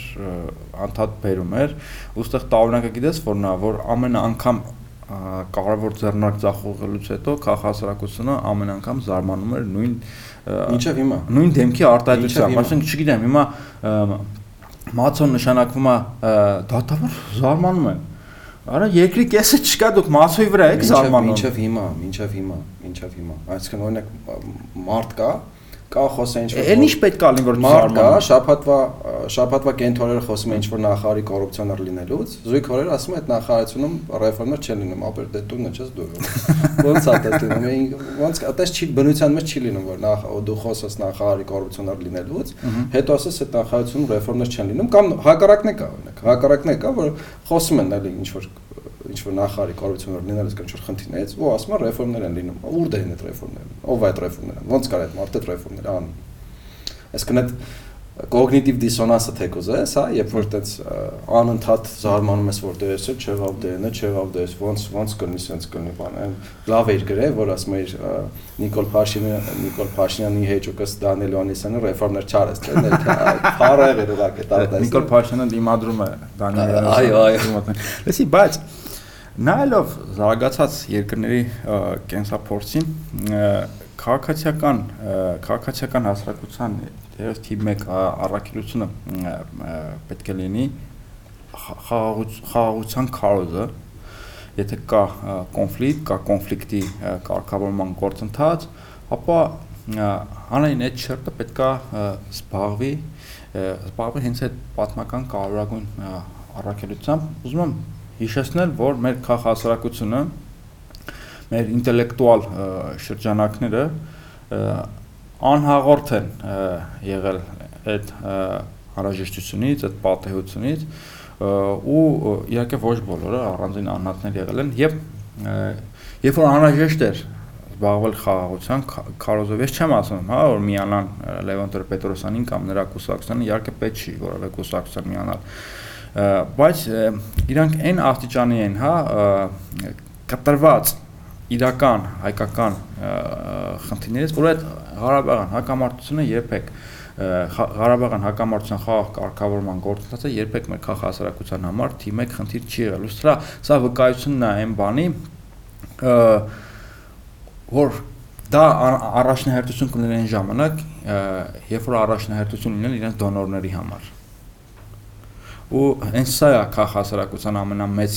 անդադ բերում էր, ուստեղ տարօրինակը գիտես որն է, որ ամեն անգամ կարևոր ձեռնարկ ցախողելուց հետո քաղաքասարակությունը ամեն անգամ զարմանում էր նույն ինչև հիմա? նույն դեմքի արտահայտությամբ, ասենք չգիտեմ, հիմա մացոն նշանակվում է դատավոր զարմանում են Արա երկրի կեսը չկա դուք մասոյի վրա եք զարմանում։ Մինչև հիմա, մինչև հիմա, մինչև հիմա։ Այսինքն օրինակ մարդ կա, կա խոսա ինչ որ Էլ ինչ պետք է լինի որ մարդ կա, շաբաթվա շաբաթվա կենթորերը խոսում են ինչ որ նախարարի կոռուպցիոներ լինելուց, զույգ օրեր ասում են այդ նախարարությունում ռեֆորմներ չեն լինում, ապեր դե տունը չես դու։ Ոնց է դա լինում։ Ոնց այդպես չի բնության մեջ չի լինում որ նախ դու խոսես նախարարի կոռուպցիոներ լինելուց, հետո ասես այդ նախարարությունում ռեֆորմներ չեն լինում կամ հակառակն է կա օրինակ։ Հակառակն է կա որ խոսում են էլի ինչ որ ինչ որ նախարարի կառավարություններ լինելս կան ինչ-որ խնդիրներից, ու ասում են ռեֆորմներ են լինում։ Ուր դե են այդ ռեֆորմները։ Ով այդ ռեֆորմները։ Ոնց կար այդ մարդը ռեֆորմները անի։ Այսինքն այդ կոգնիտիվ դիսոնանսը թեկոզ է, հա, երբ որ այդպես անընդհատ զարմանում ես, որ դե էսը չեղավ դենը, չեղավ դես, ոնց ոնց կնի sense կնի բան։ Լավ էր գրե, որ ասում էր Նիկոլ Փաշինյանը, Նիկոլ Փաշինյանի հեճուկս Դանիել Օնիսյանը ռեֆորմներ չարես, թե փառը էր ուղղակի տալիս։ Նիկոլ Փաշինյանը դիմադրում է Դանիել Այո, այո։ Լսի, բայց նայելով զարգացած երկրների կենսափորձին քաղաքացիական քաղաքացիական հասարակության դերս թիվ 1 առաքելությունը պետք է լինի խաղաղության քարոզը եթե կա կոնֆլիկտ, կա կոնֆլիկտի կարգավորման գործընթաց, ապա հանրային այդ շերտը պետքա զբաղվի զբաղվի հենց այդ պատմական կարևորագույն առաքելությամբ։ Ուզում եմ հիշեցնել, որ մեր քաղաքասարակությունը մեր ինտելեկտուալ շրջանակները անհաղորդ են եղել այդ հարաժեշտությունից, այդ պատեհությունից ու իհարկե ոչ բոլորը առանձին անհատներ եղել են եւ երբ որ անհրաժեշտ էր զբաղվել խաղաղության քարոզով ես չեմ ասում, հա, որ միանան Լևոն Տրպետրոսյանին կամ նրա կուսակցությանը, իհարկե պետք չի որևէ կուսակցության միանալ բայց իրանք այն աստիճանի են, հա, կտրված իրական հայկական խնդիրներից, որ այդ Ղարաբաղյան հակամարտությունը երբեք Ղարաբաղյան հակամարտության խաղաղ կարգավորման գործընթացը երբեք մեր քաղաքասարակության համար թիմի խնդիր չի եղել։ Սա սա վկայությունն է այն բանի, որ դա առաջնահերթություն կլինի այն ժամանակ, երբ որ առաջնահերթություն լինեն իրենց դոնորների համար ու հենց սա է քաղաքասարակության ամենամեծ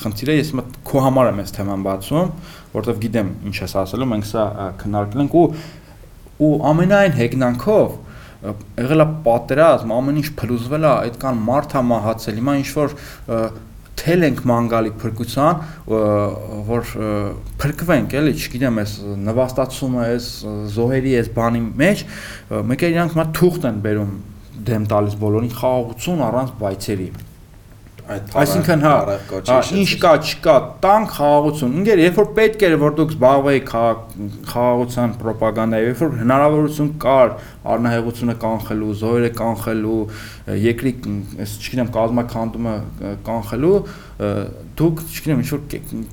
խնդիրը ես քո համար եմ այս թեման բացում որովհետև գիտեմ ինչ ես ասելու մենք սա քննարկել ենք ու ու ամենայն հեգնանքով եղել է պատերազմ ամեն ինչ փլուզվել է այդքան մարդ է մահացել հիմա ինչ որ թել ենք մանգալի փրկության, որ փրկվենք, էլի, չգիտեմ, այս նվաստացումը, այս զոհերի այս բանի մեջ, մեկ է իրանք մա թուղթ են բերում դեմ տալիս բոլորին խաղաղություն առանց բայցերի այդ Այսինքն հա, հա ինչ կա, չկա, տանք խաղաղություն։ Ինգեր, երբ որ պետք էր որ դուք զբաղվեիք խաղաղության ռոպագանդայով, երբ որ հնարավորություն կար առնահեղությունը կանխելու, զոհերը կանխելու, երկրի, այս չգիտեմ, կազմակերպումը կանխելու, դուք, չգիտեմ, ինչ որ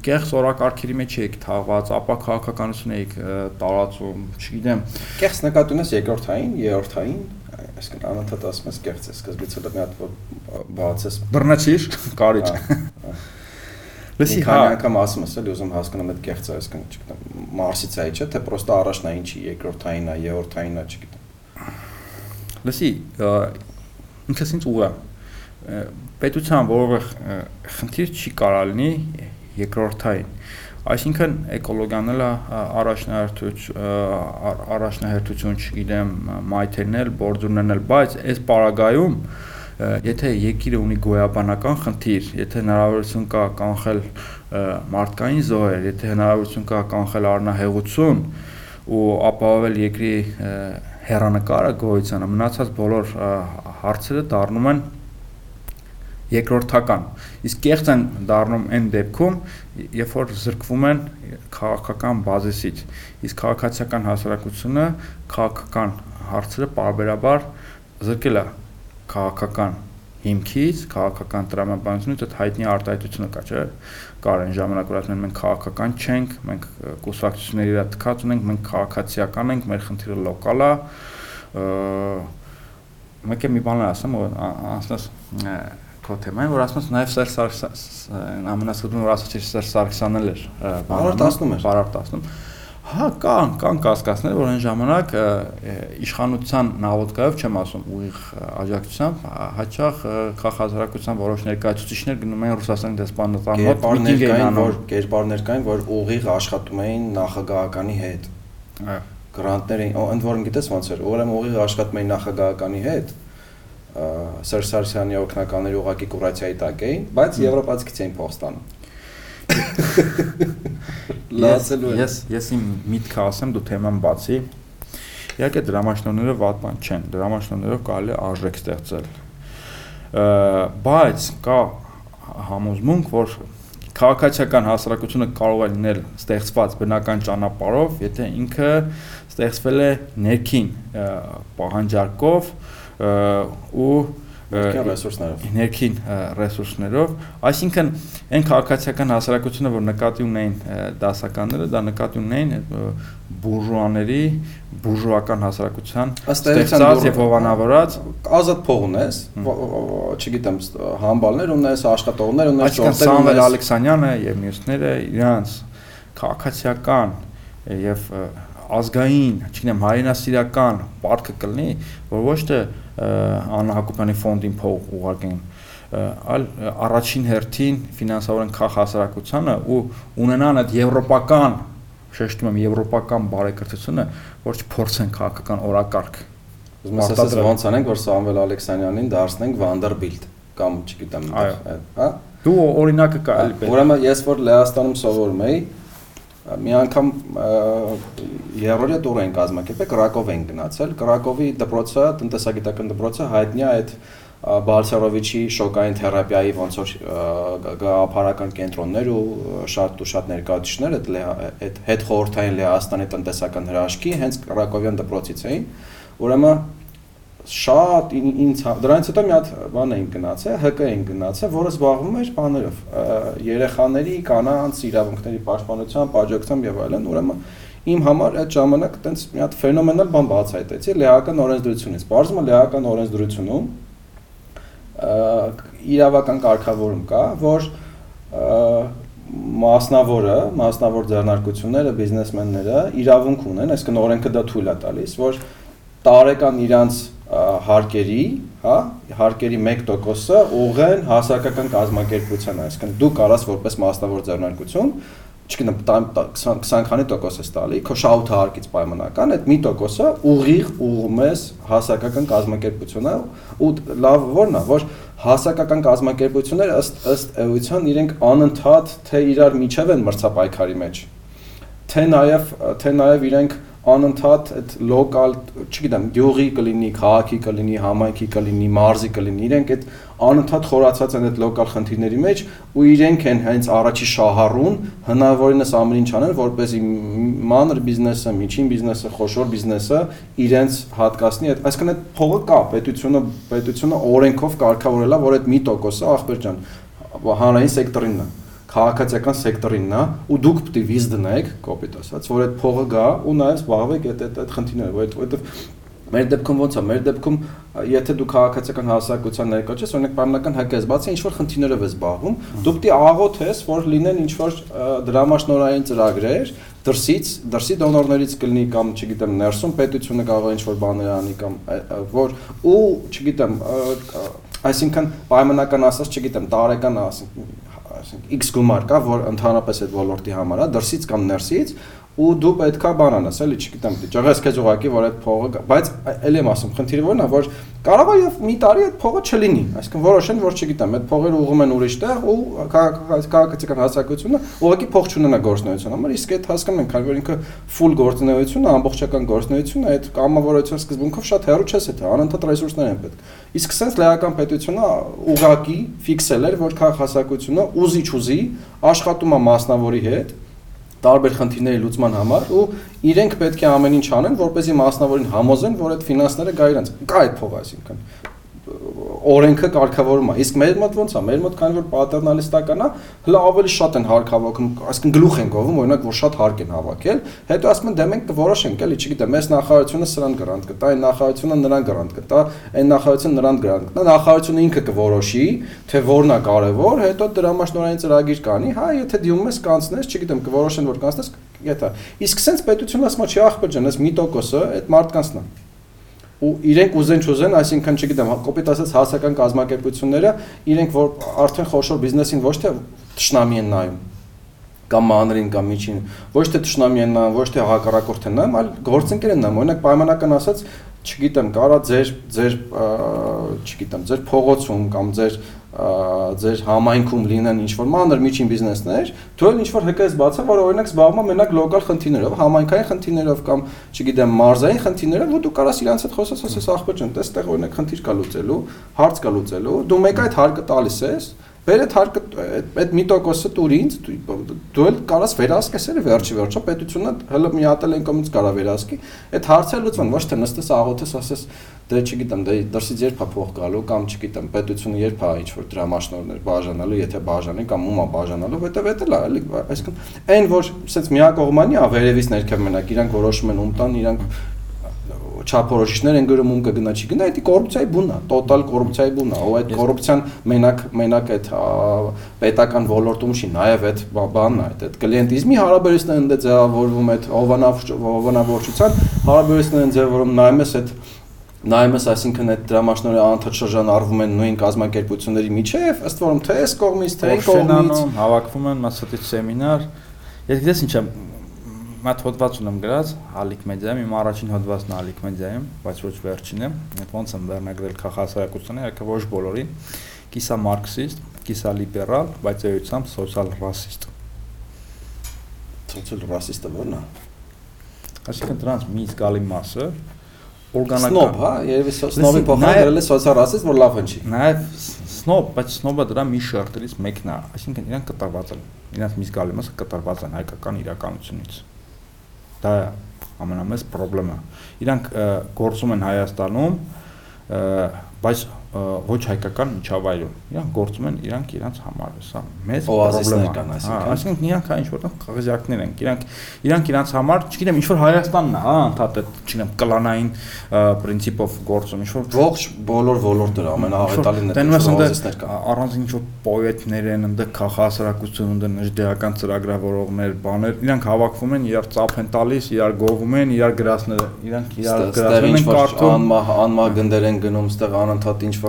կեղծ օրակարգերի մեջ եք թաղված, ապա քաղաքականություն եք տարածում, չգիտեմ։ Կեղծ նկատի ունես երկրորդային, երրորդային այսինքն անընդհատ ասում ես կեղծ է, սկզբից հետո մի հատ բացես բռնացիր, կարիճ։ Լսի, հա, անգամ ասում ես, էլի ուզում հասկանամ այդ կեղծը, այսինքն, չգիտեմ, Մարսից է, չէ՞, թե պրոստը առաջնային չի, երկրորդային է, երրորդային է, չգիտեմ։ Լսի, ինքս ինձ ուղղա պետության որևէ խնդիր չի կարա լինի երկրորդային Այսինքն էկոլոգիան էլ առաջնահերթություն առաջնահերթություն, չգիտեմ, մայթերն էլ, բորձուրներն էլ, բայց այս պարագայում եթե երկիրը ունի գոյաբանական խնդիր, եթե հնարավորություն կա կանխել մարդկային զոհեր, եթե հնարավորություն կա կանխել առնահեղություն ու ապահովել երկրի հերանեկարը գոյությանը, մնացած բոլոր հարցերը դառնում են երկրորդական։ Իսկ կեղծ են դառնում այն դեպքում, երբ որ զրկվում են քաղաքական բազիսից։ Իսկ քաղաքացիական հասարակությունը քաղաքական հարցերը parberabar զրկել է քաղաքական հիմքից, քաղաքական տրամաբանությունից այդ հայտնի արտահայտությունը կա, չէ՞։ Կար այն ժամանակ, որ ասում են մենք քաղաքական չենք, մենք կուսակցությունների իր թքած ունենք, մենք քաղաքացիական ենք, մեր խնդիրը լոկալ է։ Մեկ է մի բան ասեմ, որ անցնես քո թեմային, որ ասում ես նաև Սերժ Սարգսյան ամենասկզբում որ ասացի Սերժ Սարգսյանն էլ էր բարարտացնում էր բարարտացնում հա կան կան կասկածներ որ այն ժամանակ իշխանության նավոտկայով չեմ ասում ուղիղ աջակցությամբ հաճախ քաղաքազարակության որոշ ներկայացուցիչներ գնում են Ռուսաստանի դեսպանատան մոտ միտինգ էին որ կերպարներ կային որ ուղիղ աշխատում էին նախագահականի հետ գրանտներ էին ընդ որում գիտես ոնց էր ուրեմն ուղիղ աշխատում էին նախագահականի հետ Սերժ Սարգսյանի օկնականների ուղակի կուրացիայի տակ էին, բայց եվրոպացիքից էին փող ստանում։ Լացելու եմ։ Ես ես իմ միտքը ասեմ, դու թեման բացի։ Իհարկե դրամաշնորները վատ բան չեն, դրամաշնորներով կարելի է արժեք ստեղծել։ Բայց կա համոզմունք, որ քաղաքացիական հասարակությունը կարող է լինել ստեղծված բնական ճանապարհով, եթե ինքը ստեղծվել է ներքին պահանջարկով, ու ներքին ռեսուրսներով ներքին ռեսուրսներով այսինքն այն քաղաքացիական հասարակությունը որ նկատի ունեին դասականները դա նկատի ունեին բուրժուաների բուրժուական հասարակության ստեղծած եւ հովանավորած ազատ փող ունես չգիտեմ համբալներ ունես աշխատողներ ունես ճորտեր ունես Սամվել Ալեքսանյանը եւ մյուսները իրանց քաղաքացիական եւ ազգային, չգիտեմ, հայրենասիրական պարտքը կլինի, որ ոչ թե Աննա Հակոբյանի ֆոնդին փող ուղարկեն, այլ առաջին հերթին ֆինանսավորեն քաղ հասարակությանը ու ունենան այդ եվրոպական, շեշտում եմ, եվրոպական բարեկրթությունը, որ չփորձեն քաղաքական օրակարգ։ Ուզում ես ասած ոնց անենք, որ Սամվել Ալեքսանյանին դարձնենք Վանդերբիլտ կամ չգիտեմ, հա։ Դու օրինակը կա էլի պետք։ Ուրեմն ես որ Լեհաստանում սովորում էի, մի անգամ երրորդը տուր են կազմակերպել, Կրակով են գնացել։ Կրակովի դպրոցը, տնտեսագիտական դպրոցը հայտնի է այդ Բալցարովիչի շոկային թերապիայի ոնց որ գաղափարական կենտրոններ ու շատ ու շատ ներկայացուցիչներ այդ այդ հետ խորհրդային Լեհաստանի տնտեսական հրաշքի հենց Ռակովյան դպրոցից էին ուրեմն շատ ինձ հա, դրանից հետո մի հատ բան էին գնացել, ՀԿ էին գնացել, որը զբաղվում էր բաներով, երեխաների, կանանց իրավունքների պաշտպանությամբ, աջակցությամբ եւ այլն, ուրեմն իմ համար այդ ժամանակ տենց մի հատ ֆենոմենալ բան բացահայտեցի լեհական օրենսդրությունից։ Բարձրը լեհական օրենսդրությունում իրավական կարգավորում կա, որ մասնավորը, մասնավոր ձեռնարկությունները, բիզնեսմենները իրավունք ունեն, այսինքն օրենքը դա թույլ է տալիս, որ տարեկան իրանց հարկերի, հա, հարկերի 1%-ը ուղղեն հասարակական կազմակերպության, այսինքն դու կարաս որպես մասնավոր ձեռնարկություն չգիտեմ 20 քանի տոկոս ես տալի, քո շահութ հարկից պայմանական, այդ մի տոկոսը ուղիղ ուղում ես հասարակական կազմակերպությունա ու լավ որն է, որ հասարակական կազմակերպությունները ըստ ըստ էության իրենք անընդհատ թե իրար միջև են մրցապայքարի մեջ, թե նաև թե նաև իրենք անընդհատ այդ լոկալ, չգիտեմ, գյուղի կլինի, քաղաքի կլինի, համայնքի կլինի, մարզի կլինի, իրենք այդ անընդհատ խորացած են այդ լոկալ խնդիրների մեջ ու իրենք են հենց առաջի շահառուն հնարավորինս ամեն ինչ անեն, որպեսզի մանր բիզնեսը, միջին բիզնեսը, խոշոր բիզնեսը իրենց հատկացնի, այդ այսինքն այդ փողը կա, պետությունը պետությունը օրենքով կարգավորել է, որ այդ մի տոկոսը ախպեր ջան հանրային սեկտորինն է քաղաքացիական սեկտորինն է ու դուք է վիզ դնեք, կոպիտ ասած, որ այդ փողը գա ու նաև զբաղվեք այդ այդ այդ խնդիրները, որովհետև Մեր դեպքում ոնց է, մեր դեպքում եթե դու քաղաքացիական հասարակության ներկա ես, օրինակ պայմանական հակես բացի ինչ որ խնդիրներով ես զբաղվում, դու պետք է աղոթես, որ լինեն ինչ որ դրամաշնորային ծրագրեր, դրսից, դրսի դոնորներից կլինի կամ չգիտեմ, ներսում պետությունը կարող է ինչ որ բաներ անի կամ որ ու չգիտեմ, այսինքն պայմանական ասած, չգիտեմ, տարեկան ասենք ասենք X գումար կա, որ ընդհանրապես այդ ոլորտի համար է, դրսից կամ ներսից, ու դու պետքա բան անես, էլի, չգիտեմ, ճղես քեզ ուղակի, որ այդ փողը, բայց էլի եմ ասում, խնդիրը որն է, որ կարող է եւ մի տարի այդ փողը չլինի, այսինքն որոշեն, որ չգիտեմ, այդ փողերը ուղում են ուրիշ տեղ ու քաղաքացիական հասարակությունը ուղակի փող չունենա գործնեություն համար, իսկ այդ հասկանում ենք, որ ինքը full գործնեություն է, ամբողջական գործնեություն է, այդ կամավորության սկզբունքով շատ հեռու չես եթե անընդհատ ռեսուրսներ են պետք։ Իսկ sense լեական պետությունը ուղակի ֆիքսել էր, որ քաղաքացիությունը ուզի-չուզի աշխատում է մասնավորի հետ տարբեր խնդիրների լուծման համար ու իրենք պետք է ամեն ինչ անեն, որպեսզի մասնավորին համոզեն, որ այդ ֆինանսները գա իրանց։ Կա այդ փողը, այսինքն օրենքը կարգավորում է։ Իսկ մեր մոտ ոնց է։ Մեր մոտ քանի որ պատերնալիստական է, հլա ավելի շատ են հարկ հավաքում, այսինքն գլուխ են գովում, օրինակ որ շատ հարկ են հավաքել, հետո ասում են դե մենք կորոշենք, էլի, չգիտեմ, մեզ նախարարությունը սրան գրանտ կտա, այն նախարարությունը նրան գրանտ կտա, այն նախարարությունը նրան գրանտ կտա, նախարարությունը ինքը կորոշի, թե որն է կարևոր, հետո դրամաշնորային ծրագիր կանի, հա, եթե դիմում ես կանցնես, չգիտեմ, կորոշեն որ կանցնես, եթե։ Իսկ սենց պետությունը ասում է, չի ախպեր ջան, այս մի տոկոսը այդ մարդկանցն է ու իրենք ուզեն չուզեն, այսինքն չգիտեմ, կոպիտ ասած հասական կազմակերպությունները իրենք որ արդեն խոշոր բիզնեսին ոչ թե ճշնամի են նայում կամ մանրին կամ միջին, ոչ թե ճշնամի են նայում, ոչ թե հակառակորդ են նայում, այլ գործընկեր են նայում։ Օրինակ պայմանական ասած, չգիտեմ, կարա ձեր ձեր չգիտեմ, ձեր փողոցում կամ ձեր ձեր համայնքում լինեն ինչ որ մանր միջին բիզնեսներ, դու էլ ինչ որ հկես բացա, որ օրինակ զբաղվում է մենակ լոկալ խնդիրներով, համայնքային խնդիրներով կամ չգիտեմ, մարզային խնդիրներով, ու դու կարաս իրանց հետ խոսես, ասես ախպեր ջան, տես տեղ օրինակ խնդիր կա լուծելու, հարց կա լուծելու, դու մեկ այդ հարկը տալիս ես, Բեր այդ հարկը այդ մի տոկոսը դուր ինձ դու էլ կարաս վերահսկես էլ վերջի վերջո պետությունը հələ մի հատ էլ են կողմից կարա վերահսկի այդ հարցը լուծվան ոչ թե նստես աղոթես ասես դե չգիտեմ դե դրսից երբ է փող գալու կամ չգիտեմ պետությունը երբ է ինչ որ դրամաշնորներ բաժանալու եթե բաժանի կամ ումա բաժանալու հետո դա էլ էլի այսինքն այն որ ասես միակողմանի է վերևից ներքև մենակ իրանք որոշում են ում տան իրանք չափորոշիչներ են գրում ում կգնա չի գնա, դա կոռուպցիայի բունն է, տոտալ կոռուպցիայի բունն է, ու այդ կոռուպցիան մենակ մենակ այդ պետական ոլորտում չի, նաև այդ բանն է, այդ կլիենտիզմի հարաբերությունն են ձևավորվում այդ հովանավորչության հարաբերությունն են ձևավորում նայում ես այդ նայում ես, այսինքն այդ դրամաշնորհի անդադ շրջան արվում են նույն կազմակերպությունների միջև, ըստ որում թե այս կողմից, թե այն կողմից հավաքվում են մասատիչ սեմինար։ Ես գիտես ինչ եմ մատ հոդված ունեմ գրած Ալիք մեդիայում, իմ առաջին հոդվածն է Ալիք մեդիայում, բայց ոչ վերջինը։ ոնց եմ վերնագրել քաղաքասարակությունը, եկա ոչ բոլորին։ Կիսա մարքսիստ, կիսա լիբերալ, բայց էությամբ սոցիալ ռասիստ։ Սոցիալ ռասիստը ո՞րն է։ Այսինքն դրանց մի զգալի մասը օրգանական Սնոբ, հա, երևի սնոբի փոխարեն դրել է սոցիալ-ռասիստ, որ լավ հնչի։ Նաև սնոբ, բայց սնոբը դրա մի շերտերից մեկն է, այսինքն իրանք կտրված են։ Իրանք մի զգալի մասը կտրված են հայկական իրականությունից։ Դա է ամենամեծ խնդրեմը։ Իրանք գործում են Հայաստանում, բայց ոչ հայկական միջավայրում։ Իրանք գործում են իրանք իրանք համար, սա մեծ է։ կան, այսինքն։ Հա, այսինքն իրանք այն ինչ որտեղ խաղազյակներ են։ Իրանք իրանք իրանք համար, չգիտեմ, ինչ որ Հայաստանն է, հա, ընդհանրապես, չգիտեմ, կլանային պրինցիպով գործում, ինչ որ Ողջ բոլոր ոլորտները ամենահաղետալին Տենում ես ընդ առանց ինչ որ պոետներ են, ընդ քաղաքասարակություն, ընդ նժդեական ծրագրավորողներ, բաներ, իրանք հավաքվում են, իրար ծափ են տալիս, իրար գովում են, իրար գրասները, իրանք իրար ինչ են որ կարդում։ անմահ անմահ գնդեր են գնում, ստեղ անընդհատ ինչ որ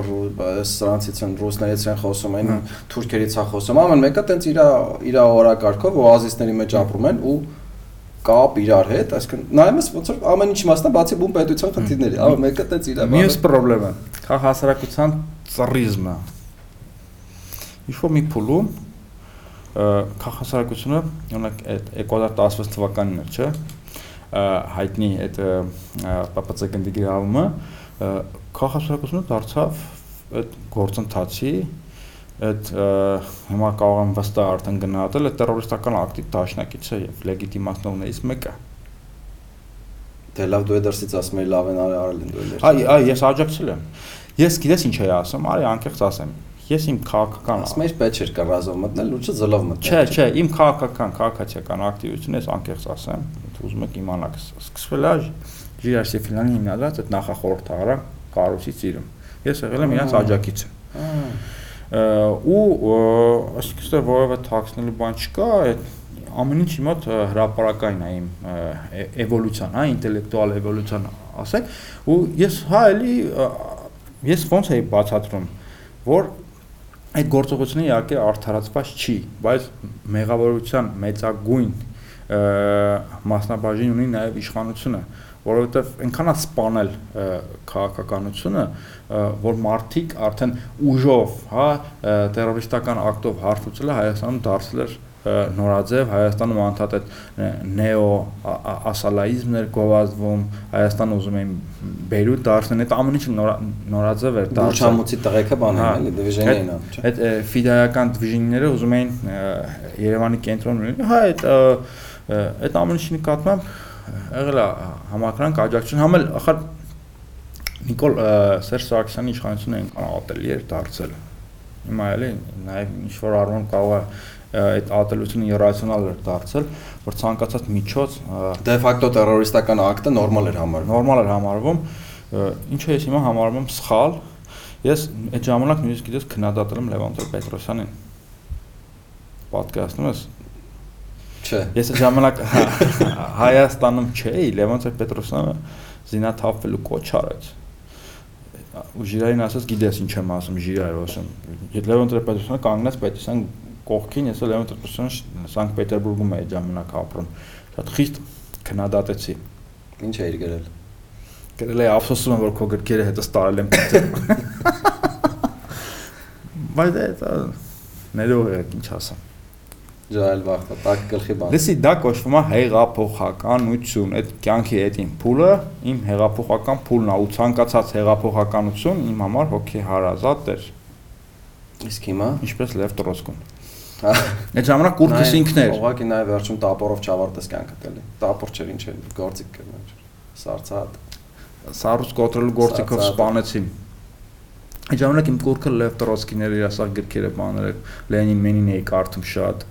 սրանցից են ռուսներից են խոսում, այն Հա։ թուրքերից է խոսում։ Ամեն մեկը տենց իր իր օրակարգով օազիսների մեջ ապրում են ու կապ իրար հետ, այսինքն նայում ես ոնց որ ամեն ինչ իմաստն բացի բուն պետության խնդիրների, ամեն մեկը տենց իր Մյուս խնդրեմը քաղաքասարակության ծռիզմը։ Ինչ որ մի փուլում քաղաքասարակությունը, օրինակ այդ 2016 թվականին էր, չէ՞, հայտնի այդ ՊՊՑ գնդի գրավումը, ը, քաղաքասարակությունը դարձավ այդ գործընթացի այդ հիմա կարող եմ վստահ արդեն գնահատել այդ terroristական ակտի դաշնակիցը եւ լեգիտիմացնողներից մեկը։ Դե լավ դու դրսից ասում ես լավ են արել են դու Այ այ ես աջակցել եմ։ Ես գիտես ինչ էի ասում, արի անկեղծ ասեմ։ Ես իմ քաղաքական ասում ես պետք չէր կռազով մտնել, լուչը զլով մտնել։ Չէ, չէ, իմ քաղաքական, քաղաքացիական ակտիվությունը ես անկեղծ ասեմ, եթե ուզում եք իմանալ, սկսվել է Ժիրար Սեֆիլյանի հիմնադրած այդ նախախորհրդարան կառույցի ծիրում։ Ես եղել եմ իրանց աջակիցը։ ու այսինքն ստե որևէ թաքցնելու բան չկա, այդ ամեն ինչ մոտ հրաապարական է իմ էվոլյուցիան, հա, ինտելեկտուալ էվոլյուցիան ասեք, ու ես հա էլի ես ոնց էի բացատրում, որ այդ գործողությունը իհարկե արդարացված չի, բայց մեղավորության մեծագույն մասնաբաժին ունի նաև իշխանությունը, որովհետև այնքան է ը, քաղաքականությունը, որ մարդիկ արդեն ուժով, հա, terroristական ակտով հարցուցելը Հայաստանում դարձել էր նորաձև Հայաստանում անդադ ը, նեո ա- ա- ասալայիզմներ գովազդվում Հայաստանը ուզում էին բերու դարձնել այդ ամեն ինչը նորա- նորաձև էր դարձել Դուրչամուծի տղեկը բան Հա, են, էլի դիվիժենի են անում, այդ ֆիդայական դիվիժնները ուզում էին Երևանի կենտրոն ունենալ։ Հա, այդ այդ ամեն ինչի նկատմամբ եղել է համակրանք աջակցություն, համել ախր Նիկոլ Սերժ Սարգսյանի իշխանությունը այնքան ատելի էր դարձել։ Հիմա էլի նաև ինչ որ առումով կարող է այդ ատելությունը իրացիոնալ էր դարձել, որ ցանկացած միջոց Դե ֆակտո terroristական ակտը նորմալ էր համարվում։ նորմալ էր համարվում, ինչը ես հիմա համարում եմ սխալ։ Ես այդ ժամանակ նույնիսկ գիտես քննադատել եմ Լևոն Տեր-Պետրոսյանին։ Պատկերացնում ես։ Չէ։ Ես այդ ժամանակ հա, Հայաստանում չէի, Լևոն Տեր-Պետրոսյանը զինաթափվելու կոչ արեց։ Ու Ժիրային ասաց, գիտես ինչ եմ ասում, Ժիրայր ասում։ Եթե Լևոն Տեր-Պետրոսյանը կանգնած Պետրոսյան կողքին, ես Լևոն Տեր-Պետրոսյանը Սանկտ Պետերբուրգում էի ժամանակ ապրում։ Շատ խիստ քննադատեցի։ Ինչ էիր գրել։ Գրել է ափսոսում եմ որ քո գրքերը հետս տարել եմ Բայց դա ներող եք ինչ ասեմ։ Ջայլ վախտա, տակ գլխի բան։ Լսի դա կոչվում է հեղափոխականություն, այդ կյանքի այդ իմ փուլը, իմ հեղափոխական փուլն է ու ցանկացած հեղափոխականություն իմ համար հոգի հարազատ էր, Իսկ հիմա? Ինչպես Լև Տրոսկուն։ Հա։ Այդ ժամանակ կուրտս ինքն էր։ Ուղղակի նաև վերջում տապորով չավարտես կյանքդ էլի։ Տապոր չէր ինչ էր, գործիք կներ։ Սարցած։ Սառուց կոտրելու գործիքով սպանեցին։ Այդ ժամանակ իմ կուրքը Լև Տրոսկիներ իր ասած գրքերը բաները Լենին Մենին էի կարդում շատ։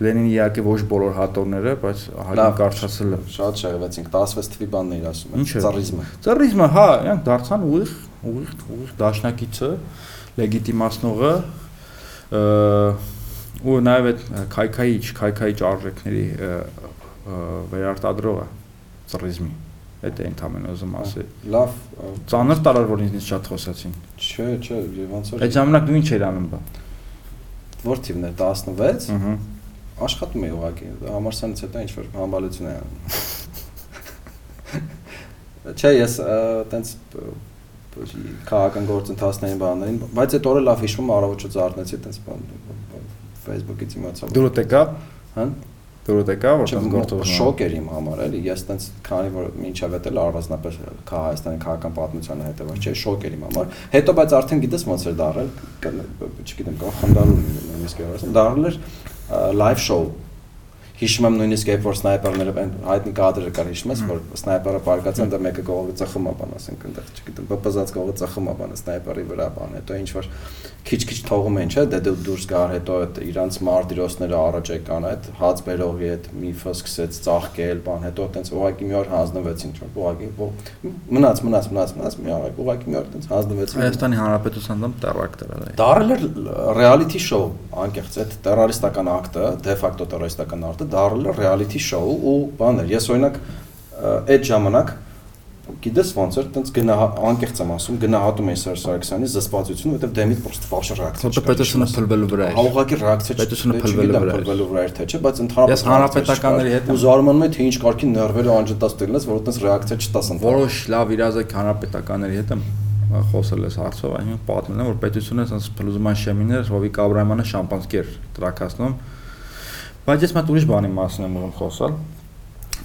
Լենինի իհարկե ոչ բոլոր հատորները, բայց Լավ, հագին կարճացել եմ։ Շատ շեղվեցինք, 16 թվի բանն էիր ասում։ Ինչ է։ Ծառիզմը։ Ծռիզմը, հա, իրանք դարձան ուղիղ, ուղիղ, ուղիղ դաշնակիցը, լեգիտիմացնողը, ու նաև այդ քայքայիչ, քայքայիչ արժեքների վերարտադրողը ծռիզմի։ Այդ է ընդհանրապես ուզում ասել։ Լավ, Ծանր տարար որ ինձնից շատ խոսացին։ չէ, չէ, եւ ոնց որ Այդ ժամանակ դու ինչ էր անում բա։ որ թիվն է 16 Ահա։ աշխատում էի ուղղակի համարսանից հետո ինչ որ համբալություն է անում։ Չէ, ես տենց քաղաքական գործընթացներին բաներին, բայց այդ օրը լավ հիշում եմ առավոտը զարթնեցի տենց բան Facebook-ից իմացա։ Դուրդ եկա, Հա։ դուրս եկա որ Չէ, տես գործողություն։ շոկ էր իմ համար, էլի, ես տենց քանի որ մինչև էտել առանձնապես Հայաստանի քաղաքական պատմությանը հետևած, չէ, շոկ էր իմ համար։ Հետո բայց արդեն գիտես ոնց էր դարել, չգիտեմ, կարող խնդալու նույնիսկ էր ասում, դարել էր լայվ շոու հիշում եմ նույնիսկ երբ որ սնայպերները հայտնի կադրը կար հիշում ես որ սնայպերը պարկած են դա մեկը կողովը ծխում է բան ասենք այնտեղ չգիտեմ բպզած կողովը ծխում է բան սնայպերի վրա բան հետո ինչ որ քիչ-քիչ թողում են չէ դե դու դուրս գար հետո այդ իրանց մարտիրոսները առաջ եկան այդ հաց բերողի այդ միֆը սկսեց ծաղկել բան հետո այտենց ուղակի մի օր հանձնվեցին չէ ուղակի մնաց մնաց մնաց մնաց մի օր ուղակի մի օր այտենց հանձնվեցին Հայաստանի Հանրապետության դեմ terror-ակտ էր այ։ Դարել էր reality show, անկեղծ այդ terroristական ակտը, de facto terroristական ակտը դարել էր reality show ու բան էր։ Ես օրինակ այդ ժամանակ գիտես ոնց էր, տենց գնա անկեղծ եմ ասում, գնահատում էի Սերժ Սարգսյանի զսպվածությունը, որովհետև դեմից պրոստը ֆալշ ռեակցիա Որտե պետությունը փլվելու վրա էր։ Հաղորդակի ռեակցիա Պետությունը չէ, փլվելու վրա էր։ փլվելու վրա էր թե չէ, բայց ընդհանրապես Ես հանրապետականների հետ ու զարմանում եմ թե ինչ կարգի նерվերը անջատած դելնես, որ այդպես ռեակցիա չտաս ընդհանրապես։ Որոշ լավ իրազեկ հանրապետականների հետ եմ խոսել ես հարցով, այնինքն պատմել եմ որ պետությունը ասես փլուզման շեմիներ Հովիկ Աբրահամյանը շամպանսկեր տրակացնում։ Բայց ես մատ ուրիշ բանի մասին եմ ուզում խոսալ։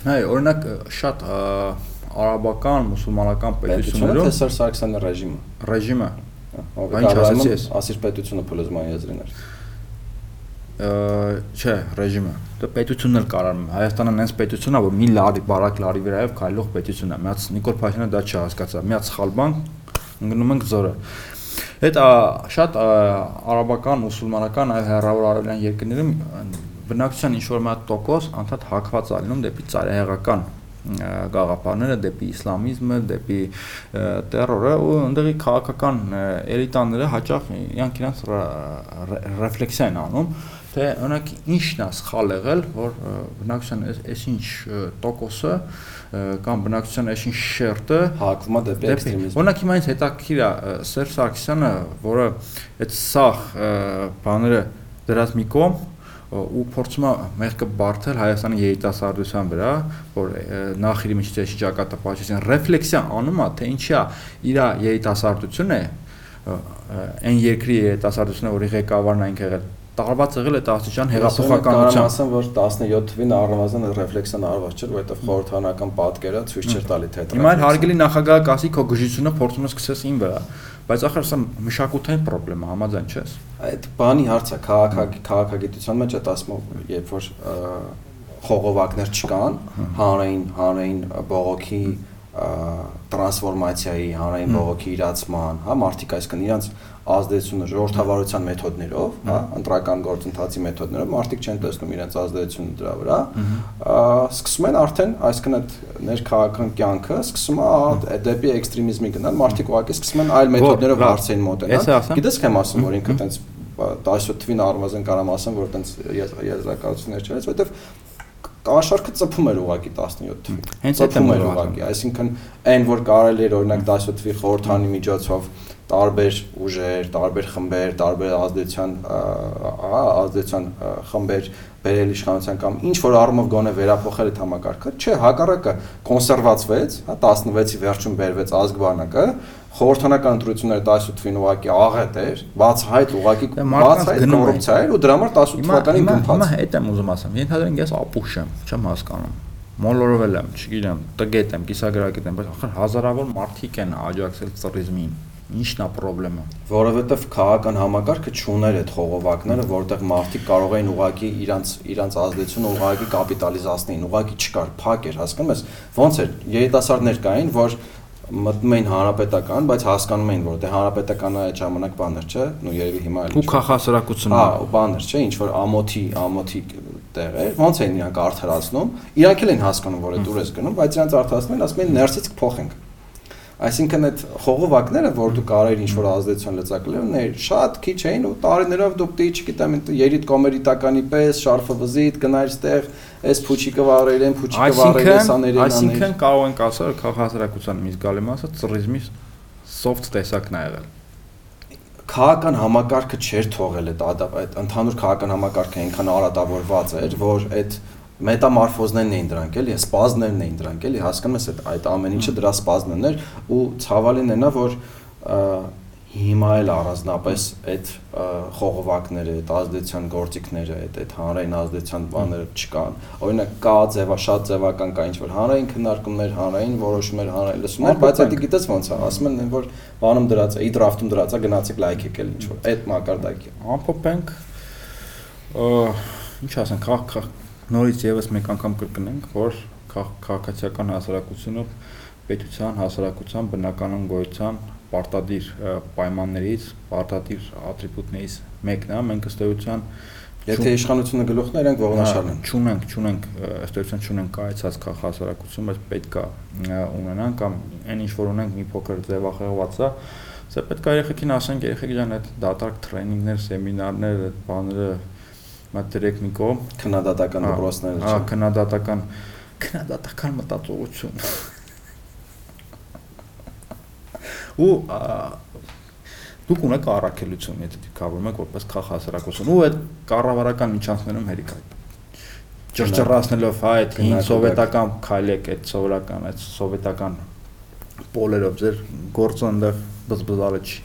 Հայ, օրինակ շատ արաբական, մուսուլմանական պետություններում թե Սերժ Սարգսյանի ռեժիմը։ ռեժիմը Ինչ Աբրահամյանը ես։ ասիր պետությունը փլուզման եզրին էր։ Ը, չէ, ռեժիմը։ Դա պետությունն էլ կարամ։ Հայաստանը նենց պետությունն է, որ մի լարի, բարակ լարի վրայով քայլող պետություն է։ Միած Նիկոլ Փաշինյանը դա չհասկացա։ Միած սխալ բան ընկնում ենք զորը։ Այդ շատ արաբական, մուսուլմանական այլ հեռավոր արևելյան երկրներում բնակչության ինչ որ մի հատ տոկոս անդադ հակված է լինում դեպի ծայրահեղական գաղափարները դեպի իսլամիզմը, դեպի տերորը ու ընդդեղի քաղաքական էլիտաները հաճախ իրանք իրանք ռեֆլեքսիա են անում թե օրինակ ինչն է սխալ եղել, որ բնակչության այս այսինչ ա, տոկոսը կամ բնակչության այսինչ շերտը հակվում է դեպի էքստրեմիզմ։ օրինակ հիմա ինձ հետաքրքիր է Սերժ Սարգսյանը, որը այդ սախ բաները դրած մի կողմ ու փորձում է մեղքը բարթել Հայաստանի երիտասարդության վրա, որ ա, նախիրի միջից էշի ճակատը պատճեցին ռեֆլեքսիա անում է, թե ինչի է իր երիտասարդությունը այն երկրի երիտասարդությունը, որի ղեկավարն այնք եղել տարված եղել այդ աստիճան հեղափոխականության ասեմ, որ 17 թվին առնվազն ռեֆլեքսիան արված չէր, որովհետև խորհրդանական պատկերը ցույց չէր տալի թե Հիմա էլ հարգելի նախագահը կասի քո գժությունը փորձում ես սկսես ին վրա, բայց ախր սա մշակութային խնդրեմ է, համաձայն չես։ այդ բանի հարցը քաղաքագ քաղաքագիտության մեջ այդ ասում երբ որ խողովակներ չկան, հանրային հանրային բողոքի տրանսֆորմացիայի, հանրային բողոքի իրացման, հա, մարդիկ այսքան իրանց ազդեցությունը ժողովրդավարության մեթոդներով, հա, ընտրական գործընթացի մեթոդներով մարդիկ չեն տեսնում իրենց ազդեցությունը դրա վրա, սկսում են արդեն այսքան այդ ներքաղաքական կյանքը սկսում է դեպի էքստրեմիզմի գնալ, մարդիկ ուղղակի սկսում են այլ մեթոդներով հարցերին մոտենալ։ Գիտես քեմ ասում, որ ինքը տենց 17 թվին առնվազն կարամ ասեմ, որ տենց եզրակացություններ չես, որովհետև կաշարքը ծփում էր ուղակի 17 թվին։ Հենց այդ ծփում էր ուղակի, այսինքն այն որ կարելի էր օրինակ 17 թվի խորհրդանի միջոցով տարբեր ուժեր, տարբեր խմբեր, տարբեր ազդեցության ահա ազդեցության խմբեր բերել իշխանության կամ ինչ որ առումով գոնե վերափոխել այդ համակարգը, չէ, հակառակը կոնսերվացվեց, հա 16-ի վերջում բերվեց ազգբանակը, խորհրդանական ընտրությունները 18 թվին ուղակի աղետ էր, բացահայտ ուղակի Դե բացահայտ կոռուպցիա էր ու դրա համար 18 Հիմա թվականին հիմա հիմա հետ եմ ուզում ասեմ։ Ենթադրենք ես ապուշ եմ, չեմ հասկանում։ Մոլորվել եմ, չգիտեմ, տգետ եմ, կիսագրագետ եմ, բայց ախր հազարավոր մարդիկ են աջակցել ծռիզմին։ Ինչն է խնդրեմը։ որովհետև քաղաքական համակարգը չուներ այդ խողովակները, որտեղ մարդիկ կարող էին ուղակի իրանց իրանց ազդեցությունը ուղակի կապիտալիզացնեին, ուղակի չկար, փակ էր, հասկանում ես։ Ոնց էր երիտասարդներ կային, որ մտնում էին հանրապետական, բայց հասկանում էին, որ դե հանրապետականը այդ ժամանակ բան էր, չէ՞, նու երևի հիմա էլ Ու քաղաքասարակությունը։ Հա, ու բան էր, չէ, ինչ որ ամոթի, ամոթի տեղ էր, ոնց էին իրանք արդարացնում։ Իրանք էլ են հասկանում, որ այդ ուր ես գնում, բայց իրանք արդարացնում են, ասում են ներսից կփոխենք։ Այսինքն այդ խողովակները, որ դու կարեր ինչ որ ազդեցություն լծակել, ներ շատ քիչ էին ու տարիներով դու պետք է, չգիտեմ, երիտ կոմերիտականի պես շարֆը վզիտ գնայր ստեղ, այս փուչիկը վառել են, փուչիկը վառել են, սաներեն Այսինքն, աներ։ այսինքն կարող ենք ասել քաղաքասարակության մի զգալի մասը ծռիզմի soft տեսակն է եղել։ քաղաքական համակարգը չէր թողել այդ այդ ընդհանուր քաղաքական համակարգը այնքան արատավորված էր, որ այդ մետամորֆոզներն էին դրանք էլի, սպազներն էին դրանք էլի, հասկանում ես այդ այդ ամեն ինչը դրա սպազներն էր ու ցավալին էնա որ հիմա էլ առանձնապես այդ խողովակները, այդ ազդեցության գործիքները, այդ այդ հանրային ազդեցության բաները չկան։ Օրինակ կա ձևա շատ ձևական կա ինչ որ հանրային քննարկումներ, հանրային որոշումներ, հանրային լսումներ, բայց դա գիտես ոնց է, ասում են որ բանում դրած է, ի դրաֆտում դրած է, գնացեք լայք եկել ինչ որ այդ մակարդակի։ Ամփոփենք ինչ ասենք, քաղաք նորից եւս մեկ անգամ կրկնենք, որ քաղաքացիական հասարակությունը պետության հասարակության բնականon գոյության պարտադիր պայմաններից, պարտադիր ատրիբուտներից մեկն է, մենք ըստ էության Եթե իշխանությունը գլուխն իրենք ողնաշարն են։ Չունենք, չունենք, ըստ էության չունենք կայացած քաղաքասարակություն, բայց պետք է ունենան կամ այն ինչ որ ունենք մի փոքր ձևախեղված է, սա պետք է երեխեքին ասենք, երեխեք ջան, այդ դատարկ տրեյնինգներ, սեմինարներ, այդ բաները մտերեք մի կողմ, քննադատական դպրոցները, հա, քննադատական քննադատական մտածողություն ու դուք ունեք առաքելություն, եթե դիքավորում եք որպես քաղաքասարակություն ու այդ կառավարական միջանցներում հերիք է ճրջռացնելով հա այդ հին սովետական քայլեք այդ սովորական այդ սովետական պոլերով ձեր գործը այնտեղ բզբզալը չի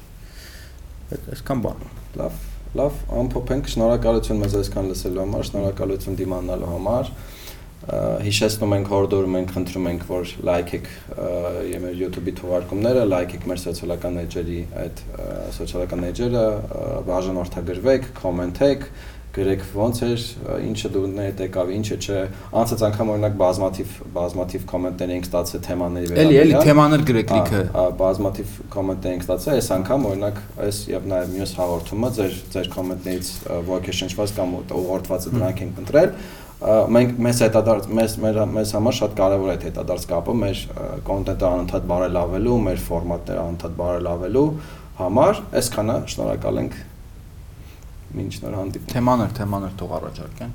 այդ այսքան բան լավ լավ ամփոփենք շնորհակալություն մեզ այսքան լսելու համար շնորհակալություն դիմանալու համար հիշեցնում ենք, հորդորում ենք, խնդրում ենք, որ լայքեք մեր YouTube-ի թողարկումները, լայքեք մեր սոցիալական էջերի այդ սոցիալական էջերը, բաժանորդագրվեք, կոմենտեք, գրեք ոնց էր, ինչը դու ներ եկավ, ինչը չէ։ Անցած անգամ օրինակ բազմաթիվ բազմաթիվ կոմենտներ էինք ստացել թեմաների վերաբերյալ։ Էլի, էլի թեմաներ գրեք լիքը։ Հա, բազմաթիվ կոմենտներ էինք ստացել, այս անգամ օրինակ այս եւ նաեւ մյուս հաղորդումը ձեր ձեր կոմենտներից ոգեշնչված կամ ուղղորդվածը դրանք ենք ընտրել մենք մեզ հետադարձ մեզ մեր մեզ համար շատ կարևոր է այդ հետադարձ կապը մեր կոնտենտը անընդհատ բարելավելու, մեր ֆորմատները անընդհատ բարելավելու համար, այսքանը շնորհակալ ենք մինչ նոր հանդիպում։ Թեմաներ, թեմաներ թող առաջարկեն։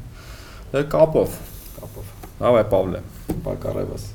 Դե կապով, կապով։ Հավայ Պավլե, պակարևս։